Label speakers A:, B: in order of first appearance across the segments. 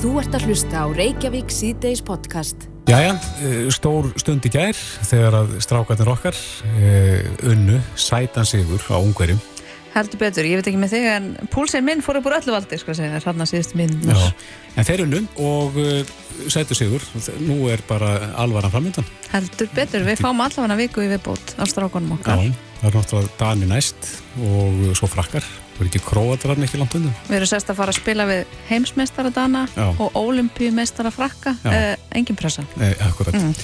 A: Þú ert að hlusta á Reykjavík C-Days podcast.
B: Jæja, eh, stór stund í gær þegar að strákarnir okkar uh, unnu sætan sigur á ungverjum.
C: Heldur betur, ég veit ekki með þig en púlsinn minn fór upp úr öllu valdi sko að segja, hérna síðust minn.
B: Já, en þeir unnu og uh, sætu sigur, nú er bara alvaran framöndan.
C: Heldur betur, við fáum allavega viku í viðbót á strákonum okkar.
B: Já, það er náttúrulega Dani næst og svo frakkar. Það er ekki króatararn ekki langt undan.
C: Við erum sérst að fara að spila við heimsmeistara Dana Já. og olimpíumeistara frakka. Eh, engin pressa.
B: Eh, akkurat. Mm.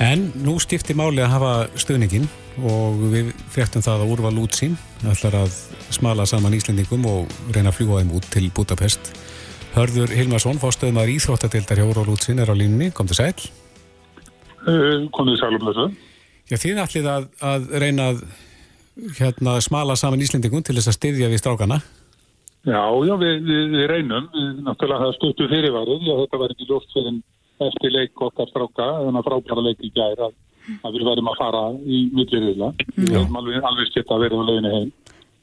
B: En nú stifti máli að hafa stöðningin og við frektum það að úrval út sín. Það ætlar að smala saman Íslendingum og reyna að fljúa þeim út til Budapest. Hörður Hilmarsson, fórstöðum að Íþróttadildar hjá úrval út sín er á línni. Kom til sæl.
D: Uh, kom til sæl um þessu.
B: Já, þið ætlið að, að reyna að hérna smala saman Íslendingum til þess að styðja við strákana?
D: Já, já, við, við, við reynum. Við náttúrulega það stuttu fyrirvarið og þetta var ekki ljóst fyrir eftir leik okkar stráka, þannig að frábæra leik í gæri að, að við verðum að fara í millirriðla. Við hefum alveg, alveg skipt að verða á löginu heim.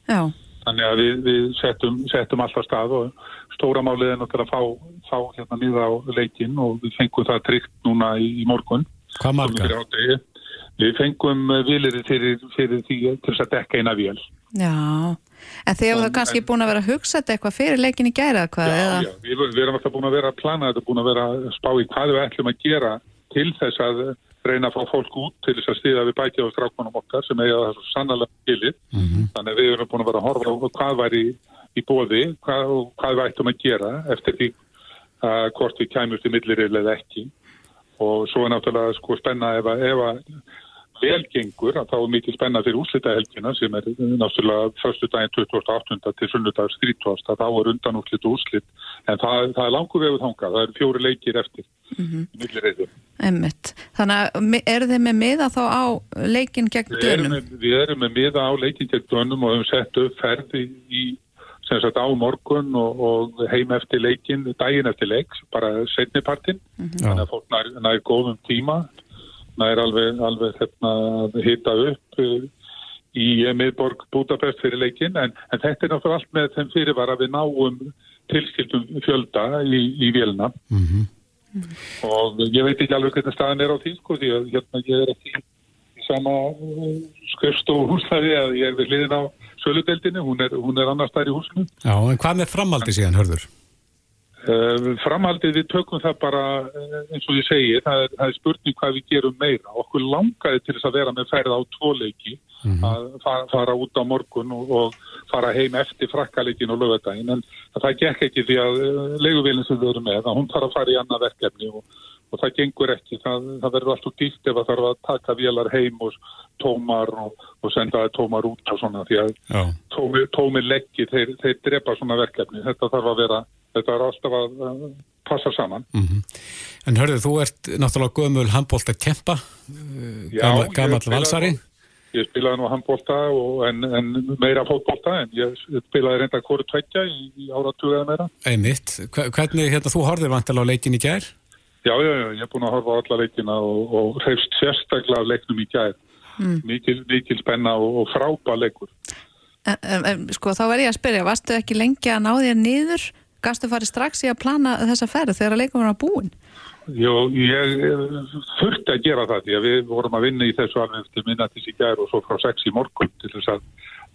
C: Já.
D: Þannig að við, við settum, settum alltaf stað og stóra málið er náttúrulega að fá, fá hérna nýða á leikin og við fengum það tryggt núna í, í morgun.
B: Hvað marga?
D: Við fengum eh, vilir fyrir, fyrir því til þess að dekka eina vél.
C: Já, en þið hefur það kannski búin að vera að hugsa þetta eitthvað fyrir leikin í gæra hvað?
D: Já, já, við, við erum alltaf búin að vera að plana þetta, búin að vera að spá í hvað við ætlum að gera til þess að reyna að fá fólk út til þess að stiða við bækja á strákmanum okkar sem eiga það svo sannlega skilir. Mm -hmm. Þannig að við erum búin að vera að horfa á hvað var í, í bóði hvað, og hvað við ætlum að gera eftir því að hvort við kæmumst í milliril eða ekki og svo er náttúrulega sko spenna ef að velgengur að þá er mikið spenna fyrir úslitahelgina sem er náttúrulega förstu daginn 28. til sunnudags 30. þá er undan úslit og úslit en það, það er langu vefið þangað, það er fjóri leikir eftir mm -hmm.
C: Emmitt, þannig að eru þið með miða þá á leikin gegn dönum?
D: Við, við erum með miða á leikin gegn dönum og hefum sett upp ferði í sem sagt á morgun og, og heim eftir leikin, daginn eftir leik bara setnipartin, mm -hmm. þannig að fólk nær, nær góðum tíma er alveg, alveg hérna, hita upp eh, í miðborg Budapest fyrir leikin en, en þetta er náttúrulega allt með þeim fyrirvara við náum tilskildum fjölda í, í vélina mm -hmm. og ég veit ekki alveg hvernig staðan er á því sko því að hérna ég er ekki sama eh, skrifst og húslæði að ég er við hliðin á söludeldinu, hún er, hún er annars þær í húsinu
B: Já, en hvað með framaldi síðan, hörður?
D: Uh, framhaldið við tökum það bara uh, eins og ég segi, það er, það er spurning hvað við gerum meira. Okkur langaði til þess að vera með ferð á tvoleiki mm -hmm. að fara, fara út á morgun og, og fara heim eftir frakkaleikin og lögadaginn en það gekk ekki því að uh, leiguvílinn sem við erum með, að hún þarf að fara í annað verkefni og, og það gengur ekki. Það, það verður alltaf dýrt ef það þarf að taka vélar heim og tómar og, og senda tómar út og svona því að tómi, tómi leggi, þeir, þeir drepa svona verkefni. Þetta þarf að vera þetta er alltaf að passa saman. Mm -hmm.
B: En hörðu, þú ert náttúrulega gömul handbólta kempa, gammal valsari.
D: Ég spilaði nú handbólta en, en meira fótbólta en ég spilaði reynda kóru tveggja í, í áratuga meira.
B: Einmitt. Hvernig, hérna, þú horfið vantilega á leikin í gær?
D: Já, já, já, ég er búin að horfa á alla leikina og, og hreifst sérstaklega leiknum í gær. Mm. Mikil, mikil spenna og, og frábæð leikur.
C: En, en, sko, þá verð ég að spyrja, varstu ekki lengi að ná þér niður? Gastu farið strax í að plana þessa ferð þegar að leikum var að búin?
D: Jó, ég þurfti að gera það því að við vorum að vinna í þessu alveg til minnatis í gær og svo frá sex í morgun til þess að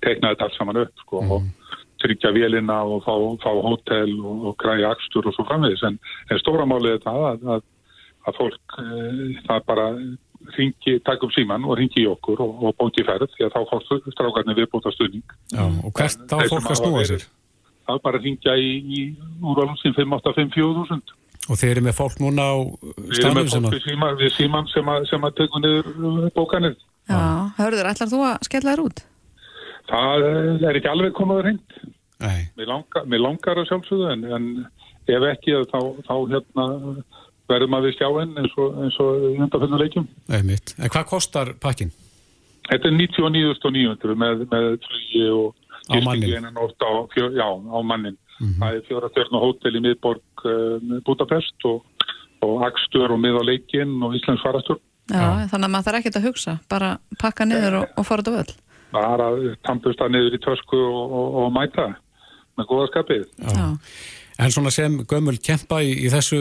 D: teikna þetta allt saman upp sko, mm. og tryggja vélina og fá, fá hótel og, og græja axtur og svo framvegis en, en stóramálið er það að, að, að fólk e, það bara ringi, takk um síman og ringi í okkur og, og bóti ferð því að þá fólk strákarnir viðbúta stuðning.
B: Já, og hvert þá fólk að snúa sér?
D: Það er bara að ringja í, í úrvalunsin 5854000
B: Og þeir eru með fólk núna á stanum
D: sem að... Við erum með fólk við síman sem að, sem að tökum niður uh, bókanir.
C: Já, hörður, ætlar þú að skella þér út?
D: Það er ekki alveg komaður hengt. Mér langar, langar að sjálfsögðu en, en ef ekki þá, þá hérna verður maður við stjáinn eins og, og hundaföndu leikjum.
B: Nei, mitt. En hvað kostar pakkin?
D: Þetta er 99.900 með, með flugi og
B: á mannin
D: á, fjör, já, á mannin mm -hmm. það er fjóra fjörn og hótel í miðborg uh, Budapest og, og Akstur og mið á leikin og Íslands farastur
C: Já, já. þannig að maður þarf ekkert að hugsa bara pakka niður og, og fara þetta völd
D: bara tampust það niður í tösku og, og mæta með góða skapið.
C: Já.
B: En svona sem gömul kempa í, í þessu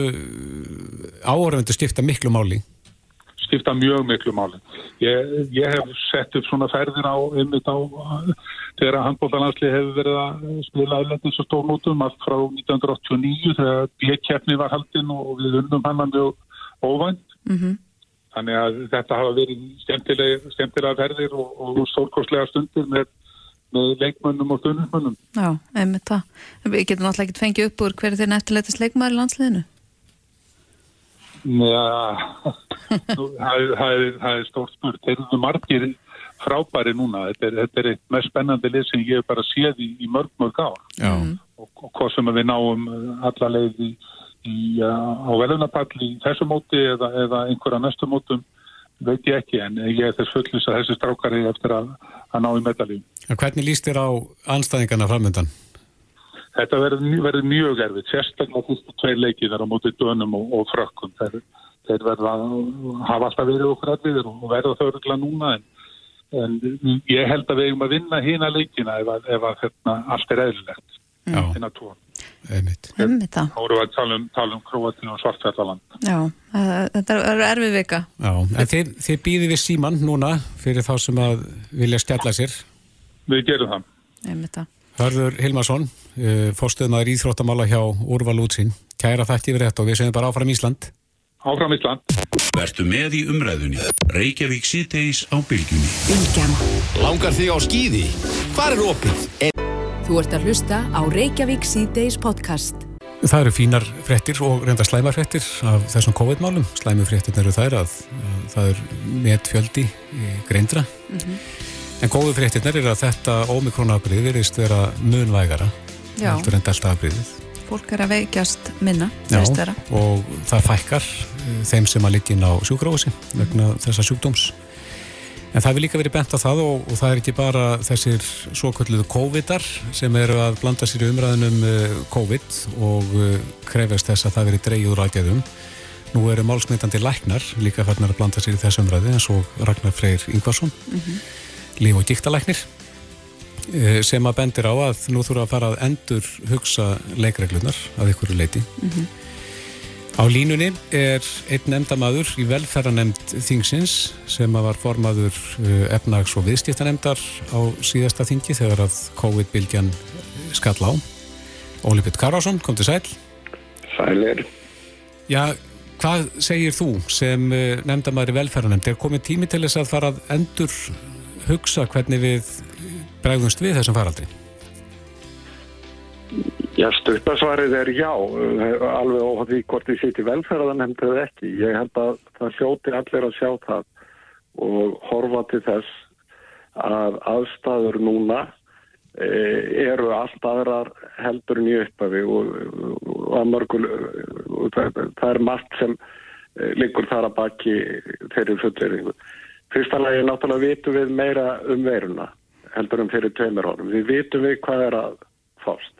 B: áhörfundu stifta miklu máli?
D: Stifta mjög miklu máli. Ég, ég hef sett upp svona ferðir á, einmitt á, þegar handbóltalandsli hefur verið að spila aðlendis og stórnútum allt frá 1989 þegar B-kjefni var haldinn og við unnum hann mjög óvænt. Mm -hmm. Þannig að þetta hafa verið skemmtilega, skemmtilega ferðir og, og stórkostlega stundir með með leikmönnum og stuðnismönnum.
C: Já, einmitt það. Við getum náttúrulega ekki fengið upp úr hverju þeir neftilegtist leikmæður í landsliðinu?
D: Já, það er stórt spurt. Þeir eru margir frábæri núna. Þetta er, þetta er eitt mest spennandi lið sem ég hef bara séð í, í mörg mörg ár. Og, og hvað sem við náum alla leið í, í, á velunapall í þessu móti eða, eða einhverja næstu mótum veit ég ekki en ég er þess fullins að þessi strákari eftir að, að ná í medalíum.
B: Hvernig líst þér á anstæðingarna framöndan?
D: Þetta verður mjög erfið, sérstaklega fyrstu tveir leikið þar á móti dönum og, og frökkum. Þeir, þeir verða að hafa alltaf verið okkur erfiðir og verða þau öruglega núna en, en ég held að við eigum að vinna hína leikina ef, ef að hérna, allt er eðlilegt. Hína tóan.
B: Einmitt.
C: Einmitt það.
D: Þá vorum við að tala um, um Kroatíu og Svartfjallaland.
C: Já, þetta er erfið vika.
B: Já, en þið, þið býðið við síman núna fyrir þá sem að vilja skella sér.
D: Við gerum það.
C: Einmitt það.
B: Hörður Hilmarsson, uh, fórstuðmaður íþróttamála hjá Úrval Útsín. Kæra þætti yfir þetta og við segjum bara áfram Ísland.
D: Áfram Ísland.
E: Vertu með í umræðunni. Reykjavík síðdeis á bylgjunni.
A: Bylgjan.
F: Langar þig á skýði? Hvar er opið?
A: Þú ert að hlusta á Reykjavík C-Days podcast.
B: Það eru fínar frettir og reynda slæmar frettir af þessum COVID-málum. Slæmu frettir eru þær að, að það er met fjöldi greindra. Mm -hmm. En góðu frettir er að þetta ómikrónabrið verist vera munvægara. Enda alltaf aðbriðið.
C: Fólk er að veikjast minna,
B: veist þeirra. Og það fækkar þeim sem að liggja inn á sjúkrósi vegna þessa sjúkdóms. En það vil líka verið bent á það og, og það er ekki bara þessir svo kalluðu COVID-ar sem eru að blanda sér í umræðunum uh, COVID og uh, krefast þess að það verið dreyið úr aðgæðum. Nú eru málsmyndandi læknar líka farnar að blanda sér í þessu umræði eins og Ragnar Freyr Ingvarsson, mm -hmm. Líf- og díktalæknir uh, sem að bendir á að nú þurfa að fara að endur hugsa leikreglunar að ykkur leiti. Mm -hmm. Á línunni er einn nefndamadur í velferðanemnd Þingsins sem var formaður efnags- og viðstíftanemndar á síðasta þingi þegar að COVID-bylgjan skall á. Óli Pitt Karásson, kom til sæl.
G: Sælir.
B: Já, hvað segir þú sem nefndamadur í velferðanemnd? Er komið tími til þess að fara að endur hugsa hvernig við bregðumst við þessum faraldri?
G: Já, stupasvarið er já, alveg óhátt því hvort þið sýti velferðan hefndið ekki. Ég held að það hljóti allir að sjá það og horfa til þess að aðstæður núna e, eru allt aðrar heldur í upphafi og, og mörgul, það, það er margt sem liggur þar að baki þeirri fulleringu. Fyrsta lagi náttúrulega vitum við meira um veruna heldur en fyrir tveimur árum. Við vitum við hvað er að fást.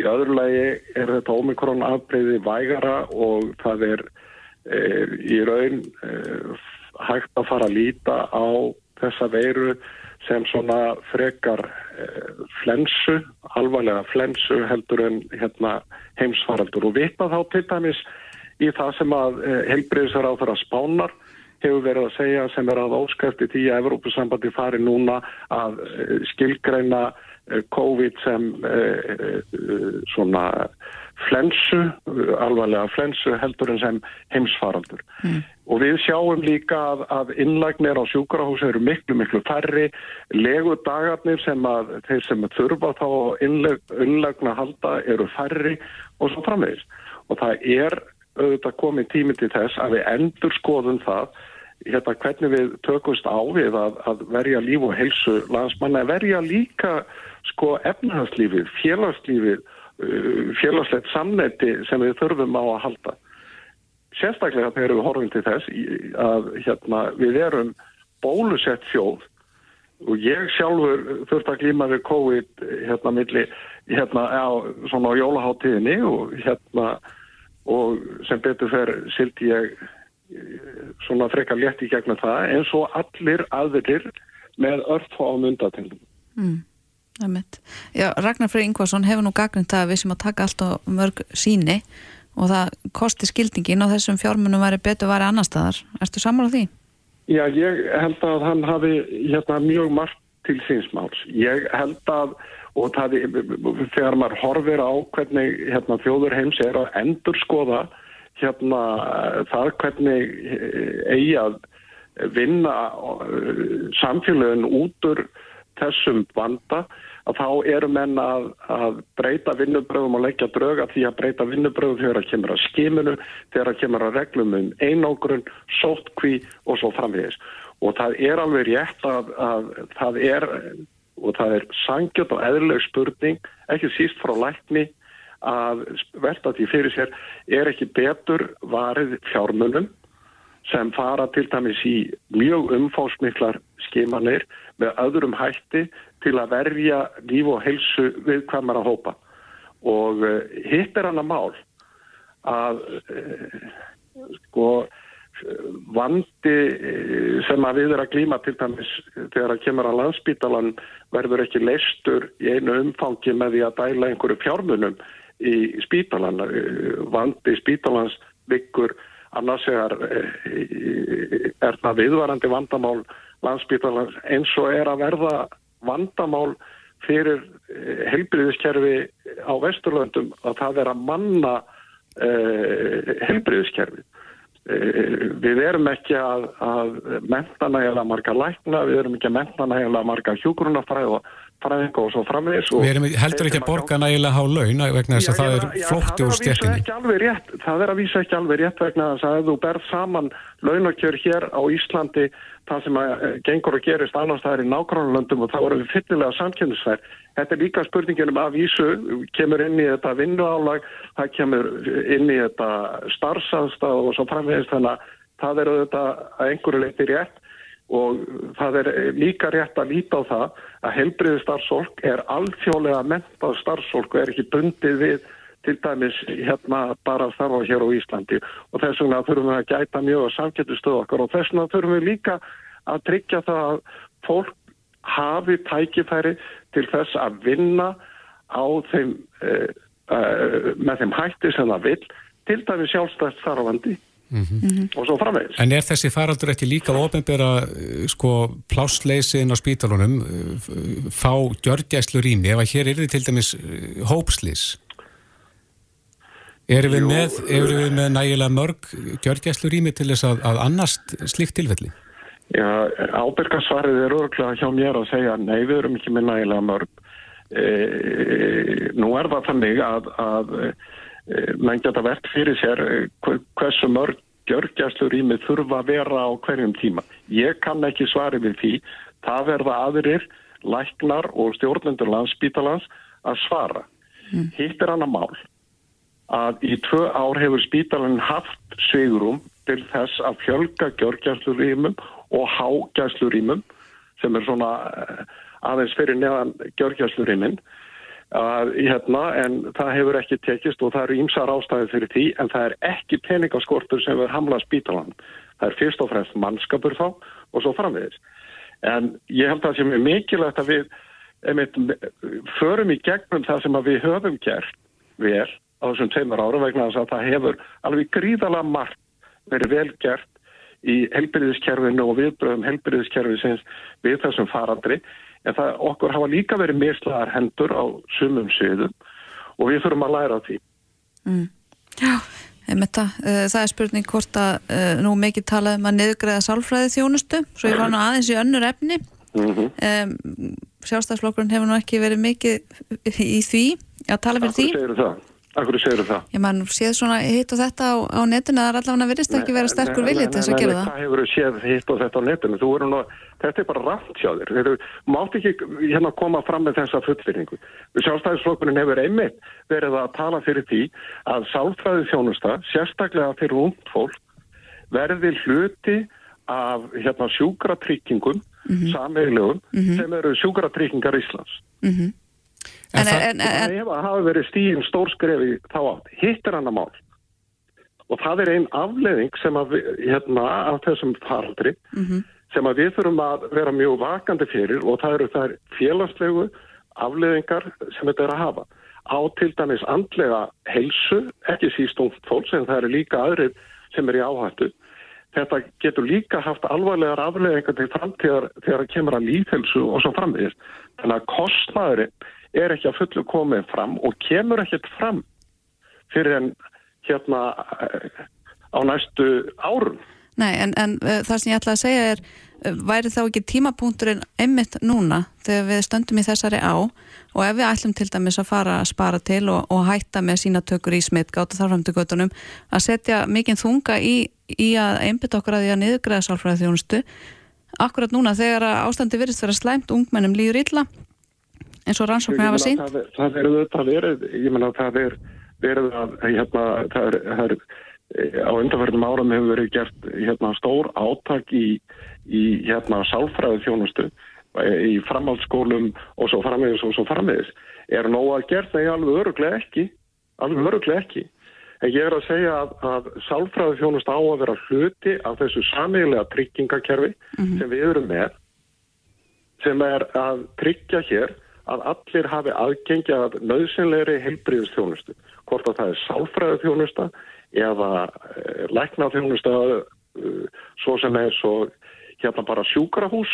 G: Í öðru lagi er þetta omikron afbreyði vægara og það er e, í raun e, hægt að fara að líta á þessa veiru sem svona frekar e, flensu, alvarlega flensu heldur en hérna, heimsfaraldur og vitna þá til dæmis í það sem að heilbreyðsar á þeirra spánar hefur verið að segja sem er að óskæfti því að Evrópusambandi fari núna að skilgreina COVID sem eh, svona flensu, alvarlega flensu heldur en sem heimsfaraldur. Mm. Og við sjáum líka að, að innlagnir á sjúkrahús eru miklu, miklu færri, legudagarnir sem að þeir sem þurfa þá innlagna halda eru færri og svo framvegis. Og það er auðvitað komið tími til þess að við endur skoðum það hérna hvernig við tökumst á við að, að verja líf og helsu landsmanna, verja líka sko efnahagslífið, félagslífið, uh, félagslegt samneti sem við þurfum á að halda. Sérstaklega þegar við horfum til þess að hérna, við erum bólusett þjóð og ég sjálfur þurft að glíma við COVID hérna milli, hérna á svona á jólaháttíðinni og hérna og sem betur fer sildi ég svona frekar létt í gegnum það eins og allir aðrir með örf á mundatengum.
C: Mm. Já, Ragnar Freyr Ingvarsson hefur nú gagnint að við sem að taka allt og mörg síni og það kosti skildingin og þessum fjármunum væri betur væri annar staðar. Erstu sammála því?
G: Já, ég held að hann hafi hérna, mjög margt til sínsmáls. Ég held að, og það, þegar maður horfir á hvernig hérna, þjóður heims er að endur skoða hérna, það hvernig eh, eigi að vinna eh, samfélagin út úr þessum vanda að þá eru menn að, að breyta vinnubröðum og leggja dröga því að breyta vinnubröðum þegar það kemur að skiminu, þegar það kemur að reglum um einógrun, sóttkví og svo framvegis. Og það er alveg rétt að, að það er, og það er sangjöld og eðluleg spurning, ekki síst frá lækni, að velta því fyrir sér er ekki betur varið fjármunum sem fara til dæmis í mjög umfásmiklar skimanir með öðrum hætti til að verja líf og helsu við hvað maður að hópa. Og uh, hitt er hann að mál að uh, sko vandi sem að við erum að glíma til dæmis þegar að kemur að landsbítalan verður ekki leistur í einu umfangi með því að dæla einhverju fjármunum í spítalan vandi spítalans byggur annars er, er það viðvarandi vandamál landsbítalans eins og er að verða vandamál fyrir eh, helbriðiskerfi á Vesturlöndum að það er að manna helbriðiskerfi. Uh, við erum ekki að, að menta nægilega marga lækna, við erum ekki að menta nægilega marga hjúgrunafræð og fræðinga og svo framvegis.
B: Við erum heldur ekki að borga nægilega há laun vegna þess að það er flótti úr
G: stjættinni. Það er að vísa ekki alveg rétt vegna þess að ef þú berð saman launakjör hér á Íslandi það sem að eh, gengur og gerist annars það er í nákvæmlandum og þá erum við fyllilega samkynnsverð. Þetta er líka spurninginum af vísu, kemur inn í þetta vinnuálag, það kemur inn í þetta starfsaðstað og svo framvegist þannig að það er auðvitað að einhverju leiti rétt og það er líka rétt að líta á það að helbriði starfsólk er alþjóðlega mentað starfsólk og er ekki bundið við til dæmis hérna bara að starfa hér á Íslandi. Og þess vegna þurfum við að gæta mjög að samkettustuð okkar. Og þess vegna þurfum við líka að tryggja það að fólk hafi tækifæri til þess að vinna á þeim uh, uh, með þeim hætti sem það vil til dæmis sjálfstæðst þarfandi Mm -hmm. og svo framvegis.
B: En er þessi faraldur ekki líka ofinbera sko plássleysin á spítalunum fá gjörgjæslu rými ef að hér er þið til dæmis hópslís Erum við, með, erum við með nægilega mörg gjörgjæslu rými til þess að, að annast slikt tilfelli?
G: Já, ábyrgarsvarið er örgulega hjá mér að segja nei, við erum ekki með nægilega mörg. E, nú er það þannig að, að menn geta verkt fyrir sér hversu mörg gjörgjæslu rými þurfa að vera á hverjum tíma. Ég kann ekki svarið við því. Það verða aðrir, læknar og stjórnendur landsbítalans að svara. Mm. Hitt er annað mál að í tvö ár hefur spítalinn haft sveigurum til þess að fjölga gjörgjæslurímum og hágjæslurímum sem er svona eh, aðeins fyrir neðan gjörgjæslurímin að hérna en það hefur ekki tekist og það eru ímsar ástæði fyrir því en það er ekki peningaskortur sem er hamlað spítalan. Það er fyrst og fremst mannskapur þá og svo framvegis. En ég held að sem er mikilvægt að við einmitt, förum í gegnum það sem við höfum gert vel á þessum tveimur ára vegna að það hefur alveg gríðalega margt verið vel gert í helbyrðiskerfinu og viðbröðum helbyrðiskerfisins við þessum farandri en það okkur hafa líka verið mislaðar hendur á sumum sviðum og við þurfum að læra því.
C: Mm. Já, þetta, uh, það er spurning hvort að uh, nú mikið talað um að niðugræða sálfræði þjónustu, svo ég var nú aðeins í önnur efni. Mm -hmm. um, Sjálfstæðsflokkurinn hefur nú ekki verið mikið í því að tala fyrir því.
G: Akkur segir það? Akkur segir það?
C: Ég mann séð svona hitt og þetta á, á netinu að það er allavega verist ekki verið sterkur viljið til þess að gera það.
G: Hvað hefur séð hitt og þetta á netinu? Nú, þetta er bara þér. Þeir mátt ekki hérna koma fram með þessa fullfyrningu. Sjálfstæðisflokkurinn hefur einmitt verið að tala fyrir því að sálfræði þjónusta, sérstaklega fyrir ungd fólk, verði hluti af hérna, sjúkratryggingum, mm -hmm. sameiglugum, mm -hmm. sem eru sjúkratryggingar Íslands. Mm -hmm.
C: En, en, en,
G: en ef það hafi verið stíðin stórskrefi þá átt, hitt er hann að mál og það er einn afleðing sem að hérna af þessum faraldri mm -hmm. Sem að við þurfum að vera mjög vakandi fyrir og það eru þær félagslegu afleðingar sem þetta er að hafa á til dæmis andlega helsu, ekki síst um fólks en það eru líka aðrið sem er í áhættu. Þetta getur líka haft alvarlegar afleðingar til framtíðar þegar það kemur að lífhelsu og svo framvegist. Þannig að kostnæðurinn er ekki að fullu komið fram og kemur ekkert fram fyrir en hérna á næstu árum.
C: Nei, en, en uh, það sem ég ætla að segja er uh, væri þá ekki tímapunkturinn einmitt núna þegar við stöndum í þessari á og ef við ætlum til dæmis að fara að spara til og, og hætta með sína tökur í smitt gáta þarframtu göttunum að setja mikinn þunga í, í að einbit okkur að því að niðurgræða sálfræði þjónustu akkurat núna þegar ástandi virðist vera slæmt ungmennum líður illa eins og rannsóknir hafa sínt
G: Það, það er auðvitað verið, ég menna það er verið að hérna, það er, það er á undanferðum áram hefur verið gert hérna, stór átak í, í hérna, sálfræði þjónustu í framhaldsskólum og svo frammiðis og svo frammiðis er nóg að gert? Það alveg öruglega ekki. Alveg öruglega ekki. En ég er að segja að, að sálfræði þjónustu á að vera hluti af þessu samílega tryggingakerfi mm -hmm. sem við erum með sem er að tryggja hér að allir hafi aðgengja að nöðsynleiri heilbríðustjónustu hvort að það er sálfræði þjónusta eða uh, lækna þjónusta uh, svo sem er svo hérna bara sjúkrahús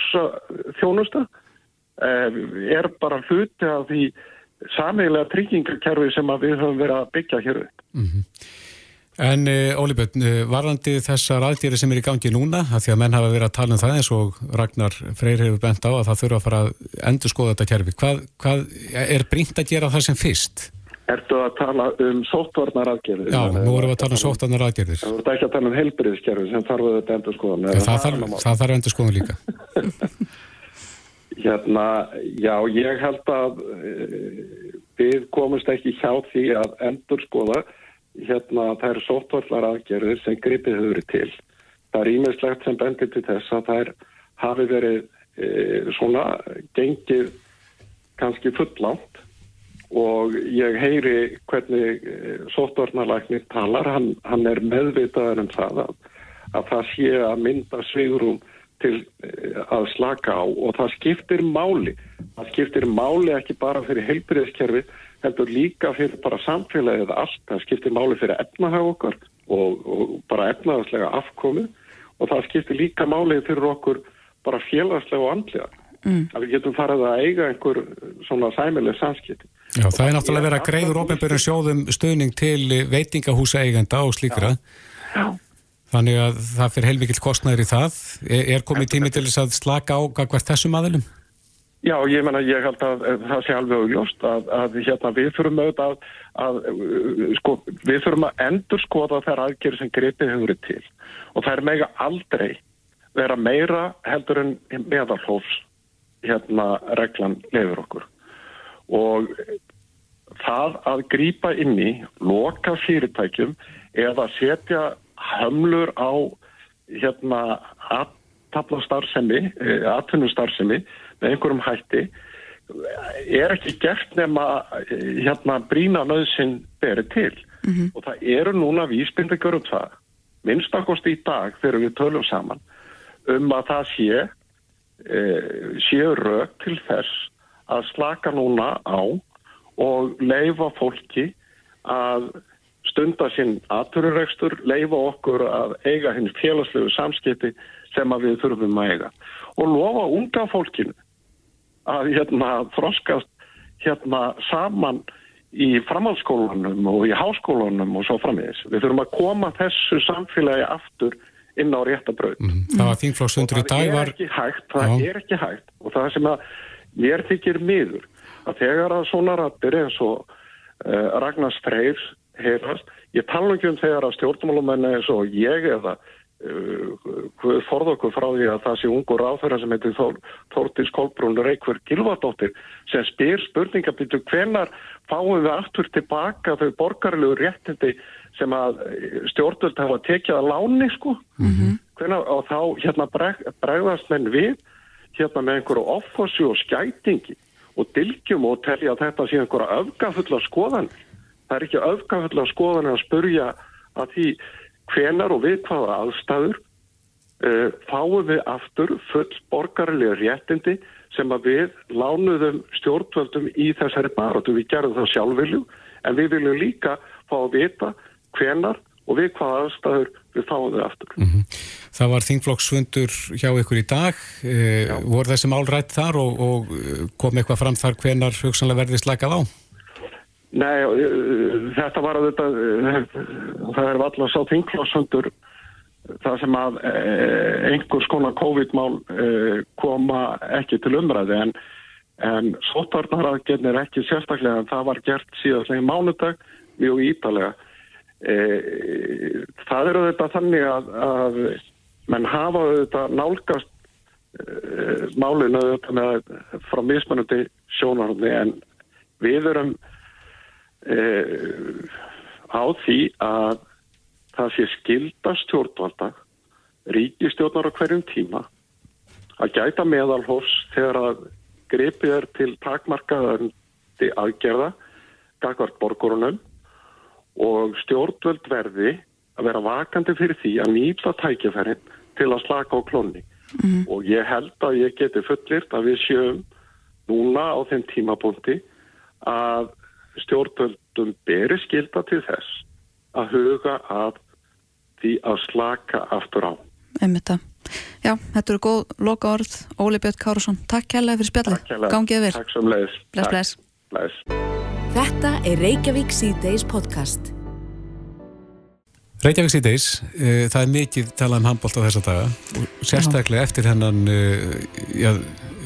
G: þjónusta uh, er bara hluti af því sameigilega tryggingarkerfi sem við höfum verið að byggja hér.
B: Mm -hmm. En Óli Björn, varðandi þessar aðdýri sem er í gangi núna, að því að menn hafa verið að tala um það eins og Ragnar Freyr hefur bent á að það þurfa að fara að endur skoða þetta kerfi. Hvað, hvað er brínt að gera það sem fyrst?
G: Ertu að tala um sóttvarnar aðgerðir?
B: Já, nú erum við að tala um sóttvarnar aðgerðir.
G: Það voru ekki að tala um heilbyrðiskerfi sem þarf að þetta endur skoðan.
B: Ja, það, þarf, það þarf endur skoðan líka.
G: hérna, já, ég held að uh, við komumst ekki hjá því að endur skoða hérna þær sóttvarnar aðgerðir sem gripið höfur til. Það er ímiðslegt sem bendir til þess að þær hafi verið uh, svona gengið kannski fullátt og ég heyri hvernig sóttvarnalæknir talar, hann, hann er meðvitaður um það að, að það sé að mynda svigurum til að slaka á og það skiptir máli. Það skiptir máli ekki bara fyrir heilbyrðiskerfi, heldur líka fyrir bara samfélagið allt. Það skiptir máli fyrir efnahag okkar og, og bara efnahagslega afkomi og það skiptir líka máli fyrir okkur bara félagslega og andlega. Mm. Að við getum farið að eiga einhver svona sæmileg samskipti.
B: Já, það er náttúrulega verið að greiður ofinbjörnum sjóðum stöðning til veitingahúsa eigenda og slíkra. Já. Þannig að það fyrir heilmikill kostnæður í það. Er, er komið tími til þess að slaka á hvert þessum aðilum?
G: Já, ég menna, ég held að það sé alveg auðljóst að, að hérna við þurfum auðvitað að, að sko, við þurfum að endur skoða þær aðgerið sem greipið hefur verið til og það er mega aldrei vera meira heldur en meðalhófs hérna reglan lefur okkur og það að grýpa inn í loka fyrirtækjum eða setja hömlur á hérna aðtaplastarfsemi aðtunustarfsemi með einhverjum hætti er ekki gert nema hérna brína nöðsinn berið til mm -hmm. og það eru núna vísbyndegjur um það minnstakost í dag þegar við tölum saman um að það sé e, séu rauk til þess að slaka núna á og leifa fólki að stunda sinn aðtururegstur, leifa okkur að eiga hinn félagslegu samskipti sem að við þurfum að eiga og lofa unga fólkinu að hérna þroskast hérna saman í framhaldsskólanum og í háskólanum og svo framvegis. Við þurfum að koma þessu samfélagi aftur inn á réttabröð.
B: Mm -hmm. Það var þingflóksundur í dag var...
G: Það er ekki hægt, það Já. er ekki hægt og það sem að mér þykir miður að þegar að svona rattir eins og uh, Ragnars Freyrs heyrast, ég tala ekki um þegar að stjórnmálumenni eins og ég eða uh, forð okkur frá því að það sé ungur ráðfæra sem heitir Þór, Þórtins Kolbrún Reykjörg Gilvardóttir sem spyr spurningabítu hvenar fáum við aftur tilbaka þau borgarlegu réttindi sem að stjórnvöld hafa tekið að láni sko mm -hmm. hvenar, og þá hérna breg, bregðast menn við hérna með einhverju offossi og skætingi og dilgjum og telja að þetta sé einhverja öfgafulla skoðan. Það er ekki öfgafulla skoðan að spurja að því hvenar og við hvaða aðstæður uh, fáum við aftur full borgarlega réttindi sem að við lánuðum stjórnvöldum í þessari baróttu. Við gerðum það sjálfvilju en við viljum líka fá að vita hvenar og við hvaða aðstæður við fáum þau aftur. Mm -hmm.
B: Það var þingflokksfundur hjá ykkur í dag. E, voru þessi mál rætt þar og, og kom eitthvað fram þar hvenar hugsanlega verði slakað á?
G: Nei, þetta var að þetta, það er alltaf sá þingflokksfundur það sem að einhvers konar COVID-mál koma ekki til umræði en, en sótarnaraðgerðin er ekki sérstaklega en það var gert síðastlega mánudag mjög ítalega það eru þetta þannig að, að menn hafa þetta nálgast e, málinu þetta með frá mismunandi sjónarhóðni en við erum e, á því að það sé skilda stjórnvalda ríkistjórnar á hverjum tíma að gæta meðalhófs þegar að grepið er til takmarkaðandi aðgerða gagvart borgurunum og stjórnvöld verði að vera vakandi fyrir því að nýta tækifærin til að slaka á klónni mm. og ég held að ég geti fullirt að við sjöum núna á þeim tímabúndi að stjórnvöldum beri skilda til þess að huga að því að slaka aftur á.
C: Einmitt að. Já, þetta eru góð loka orð. Óli Björn Kárusson, takk kærlega fyrir spjallið. Gangið vel.
G: Takk sem leiðis.
A: Þetta er Reykjavík C-Days podcast.
B: Reykjavík C-Days, uh, það er mikið talað um handbólt á þessa daga og sérstaklega já. eftir hennan, uh, já,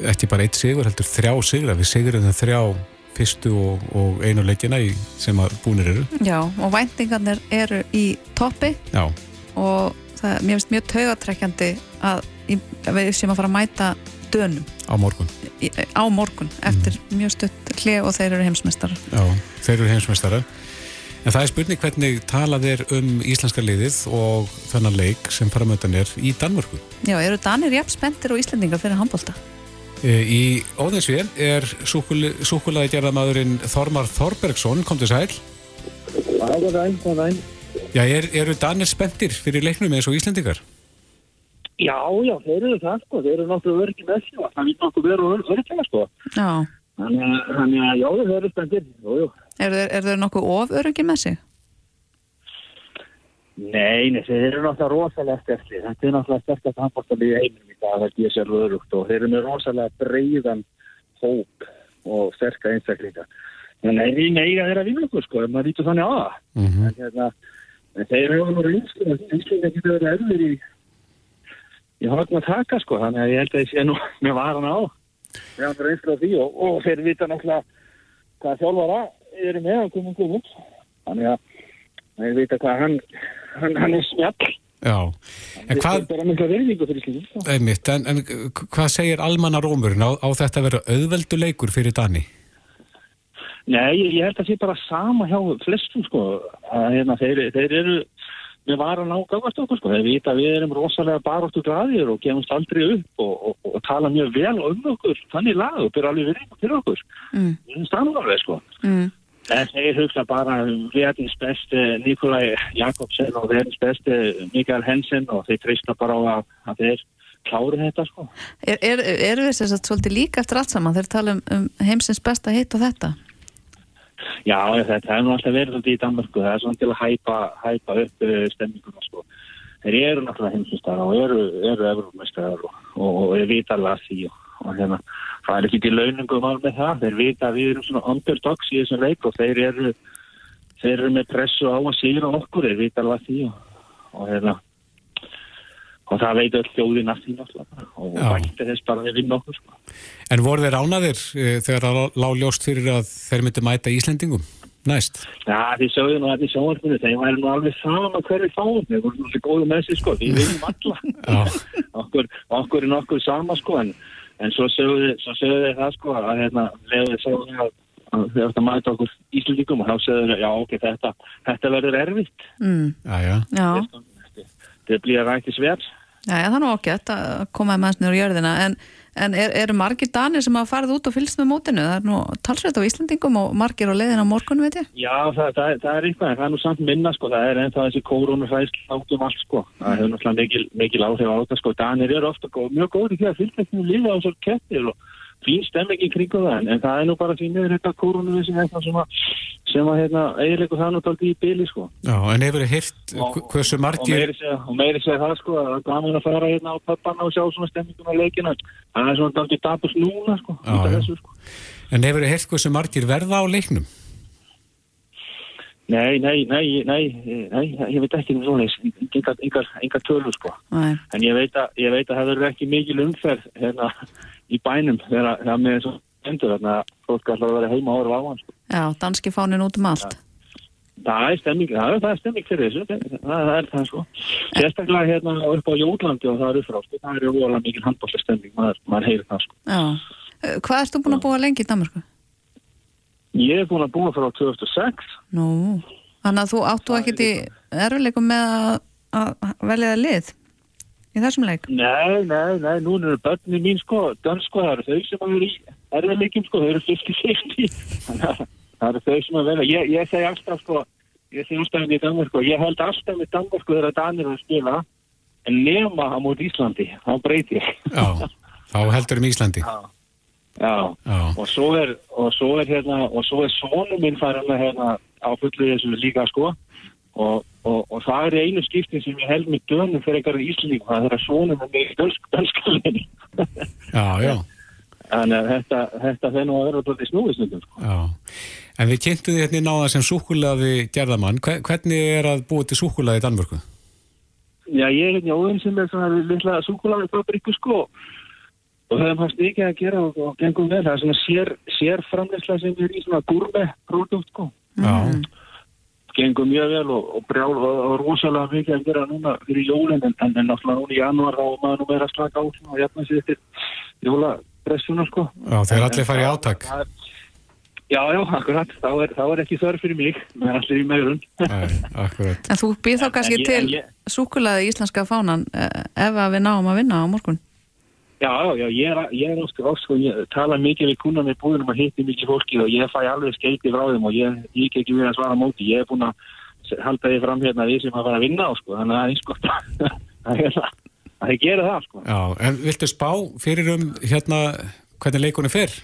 B: ekki bara eitt sigur, heldur þrjá sigur, við sigurum það þrjá fyrstu og, og einu leikina í, sem að búinir eru.
C: Já, og væntingarnir eru í toppi
B: já.
C: og það, mér finnst mjög taugatrekkjandi að, að við sem að fara að mæta dönum.
B: Á morgun.
C: Í, á morgun, eftir mm. mjög stutt hlið og þeir eru heimsmeistarar.
B: Já, þeir eru heimsmeistarar. En það er spurning hvernig talað er um íslenska liðið og þannig leik sem framöndan er í Danmörku.
C: Já, eru Danir jafn spenntir og Íslandingar fyrir handbólta?
B: E, í Óðinsvél er súkulæði gerðamæðurinn Þormar Þorbergsson, kom til sæl.
H: Já, það er einn.
B: Já, er, eru Danir spenntir fyrir leiknum eins og Íslandingar?
H: Já, já, þeir eru það sko, þeir eru náttúrulega örgið með sig og það er náttúrulega verið örgið sko.
C: Já.
H: Þannig að já, þeir eru spendir, jú, jú.
C: Er, er þeir nokkuð of örgið með sig?
H: Nei, nei, þeir eru náttúrulega rosalega sterkli. Þetta er náttúrulega sterkast handbóltalið í heiminum í dag, það er sér örugt og þeir eru með rosalega breyðan hóp og sterka einstaklinga. Þannig að eina eiga þeirra vinnugur sko, ef maður lítur þannig á það. Mm -hmm. þeir eru náttúrulega einstaklinga, einstaklinga getur verið erður í ég har ekki að taka sko þannig að ég held að ég sé nú með varan á. Við hann reynslu á því og, og þeir vita náttúrulega hvað þjálfara eru með að koma um guðmund þannig að þeir vita hvað hann hann, hann er smjall.
B: Já, en hvað einmitt, en, en hvað segir almanna rómurinn? Á, á þetta að vera auðvelduleikur fyrir Dani?
H: Nei, ég, ég held að það sé bara sama hjá flestum sko. Að hérna, þeir, þeir eru við varum á gafast okkur sko, þeir vita við erum rosalega baróttu græðir og gefumst aldrei upp og, og, og tala mjög vel um okkur, þannig lag og byrja alveg verið til okkur mm. við erum stannvarlega sko mm. en þeir hugsa bara verðins besti Nikolai Jakobsen og verðins besti Mikael Hensen og þeir treysta bara á að, að þeir klári þetta sko
C: Er, er, er við þess að svolítið líka eftir allt saman þeir tala um, um heimsins besta hitt og þetta?
H: Já, þetta hefur nú alltaf verið í Danmarku, það er svona til að hæpa, hæpa upp uh, stemminguna sko. Þeir eru náttúrulega heimsumstæðar og eru, eru efurumestæðar og, og, og þeir vita alveg að því og, og hérna, það er ekki til launingum alveg það, þeir vita að við erum svona underdogs í þessum leik og þeir eru, þeir eru með pressu á að síra okkur, þeir vita alveg að því og hérna, og það veit öll þjóðin að því náttúrulega og bætti þess bara að þeir vinna okkur sko.
B: En voru þeir ánaðir e, þegar það lág ljóst fyrir að þeir myndi mæta Íslendingum næst?
H: Já, því nú að því sjónvarpunni þeir væri nú alveg saman hverju fáum þeir voru náttúrulega góðu með sig sko við viljum alla okkur, okkur er nokkur sama sko en, en svo sögðu þeir það sko að hérna þeir sögðu að þeir ætti að mæta okkur Íslendingum og þá sögðu þeir já ok, þetta, þetta verður erfitt
C: mm.
B: Já, já.
H: já. Þetta blir rækti sverð
C: Já, það er nú okkert að koma með hans nýru jörðina en, En er, eru margir danir sem hafa farið út og fylgst með mótinu? Það er nú talsveit á Íslandingum og margir á leiðin á morgun, veit ég?
H: Já, það, það, það er eitthvað, það er nú samt minna sko, það er ennþá þessi kórunufæðsl átum allt sko, það hefur náttúrulega mikil, mikil áhrif á þetta sko, Danir eru ofta góð, mjög góð í því að fylgja ekki lífa á svo kettir og fín stemming í kringu það, en, en það er nú bara því miður þetta eitthvað sem að, sem að hérna, eiginleikur það náttúrulega í byli sko.
B: Já, en hefur þið
H: Og-
B: hversu margir
H: meiri segja, og meiri segja það sko, að gaman að fara hérna á pöppana og sjá svona stemmingum á leikina, það er svona daldið dabus núna sko,
B: Já,
H: þessu sko.
B: en hefur þið heyrt hversu margir verða á leiknum?
H: Nei, nei, nei, nei, nei, ég veit ekki um svona, engar, tölur sko.
C: Nei.
H: En ég veit að, ég veit að það verður ekki mikil umferð hérna í bænum þegar það með þessu endur þarna að fólk að vera heima og horfa á hann sko.
C: Já, danski fánin út um allt.
H: Það er stemming, það er, það stemming fyrir þessu, það, það er það sko. Sérstaklega hérna upp á Jólandi og það er uppfrá, sko, það er óalega mikil handbólta stemming, maður, maður heyrir það sko.
C: Já. Hvað erst þú búin að búa lengi í Danmarku?
H: Ég er búin að búa frá 2006,
C: Nú, þannig að þú áttu ekkit í erfileikum með að, að velja það lið í þessum leik.
H: nei, nei, nei, núna eru börnin mín sko, dönsko, það eru þau sem vera í erfiðleikum sko, þau eru 50-50, þannig að það eru þau sem að vera, ég, ég segi alltaf sko, ég segi alltaf í Danmarku, ég held alltaf með Danmarku þegar Danir eru að spila, en nema á mót Íslandi, þá breyti ég.
B: Já, þá heldur um Íslandi.
H: Já,
B: Já.
H: og svo er, og svo er hérna, og svo er svonum minn farin að hérna á fullu þessu líka sko, og, og, og það er einu skiptin sem ég held með dönum fyrir einhverju Íslandík, það er að svonum er með dönsk, dönskalinni.
B: Já, já,
H: Þannig að þetta, þetta þeir nú að vera alltaf snúðisnundum, sko.
B: já. En við kynntum því hérna í náða sem súkulaði gerðamann. Hve- Hvernig er að búa til súkulaði í Danmörku?
H: Já, ég er hérna óðin sem er svona litla súkulaði fabriku, sko, og höfum haft mikið að gera og, og gengum vel. Það er svona sér, sér framleysla sem er í svona gúrme pródúkt, sko.
B: Já,
H: gengum mjög vel og, og brjál og, og rosalega mikið að gera núna fyrir jólinn en, en, en náttúrulega núna í þá var maður nú meira að slaka á svona og jafna sér eftir jólapressuna sko.
B: já þeir
H: En-
B: allir
H: en
B: fara í
H: það-
B: átak.
H: það er- Já, já, akkurat, þá er, þá er ekki þörf fyrir mig, það er allir í
B: akkurat.
C: En þú býð þá kannski
H: en
C: til
H: ég-
C: súkulaði íslenska fánan eh, ef að við náum að vinna á morgun.
H: Já, já, ég er, ég er ósku, ósku, ég tala mikið við kunnan í búðunum að hitti mikið fólki og ég fæ alveg skeiti frá þeim og ég, ég ekki við að svara móti, ég er búin að halda því fram hérna við sem að fara að vinna á, sko, þannig að það er eins gott að ég að ég gera það, sko.
B: Já, en viltu spá fyrir um hérna hvernig leikunni fer?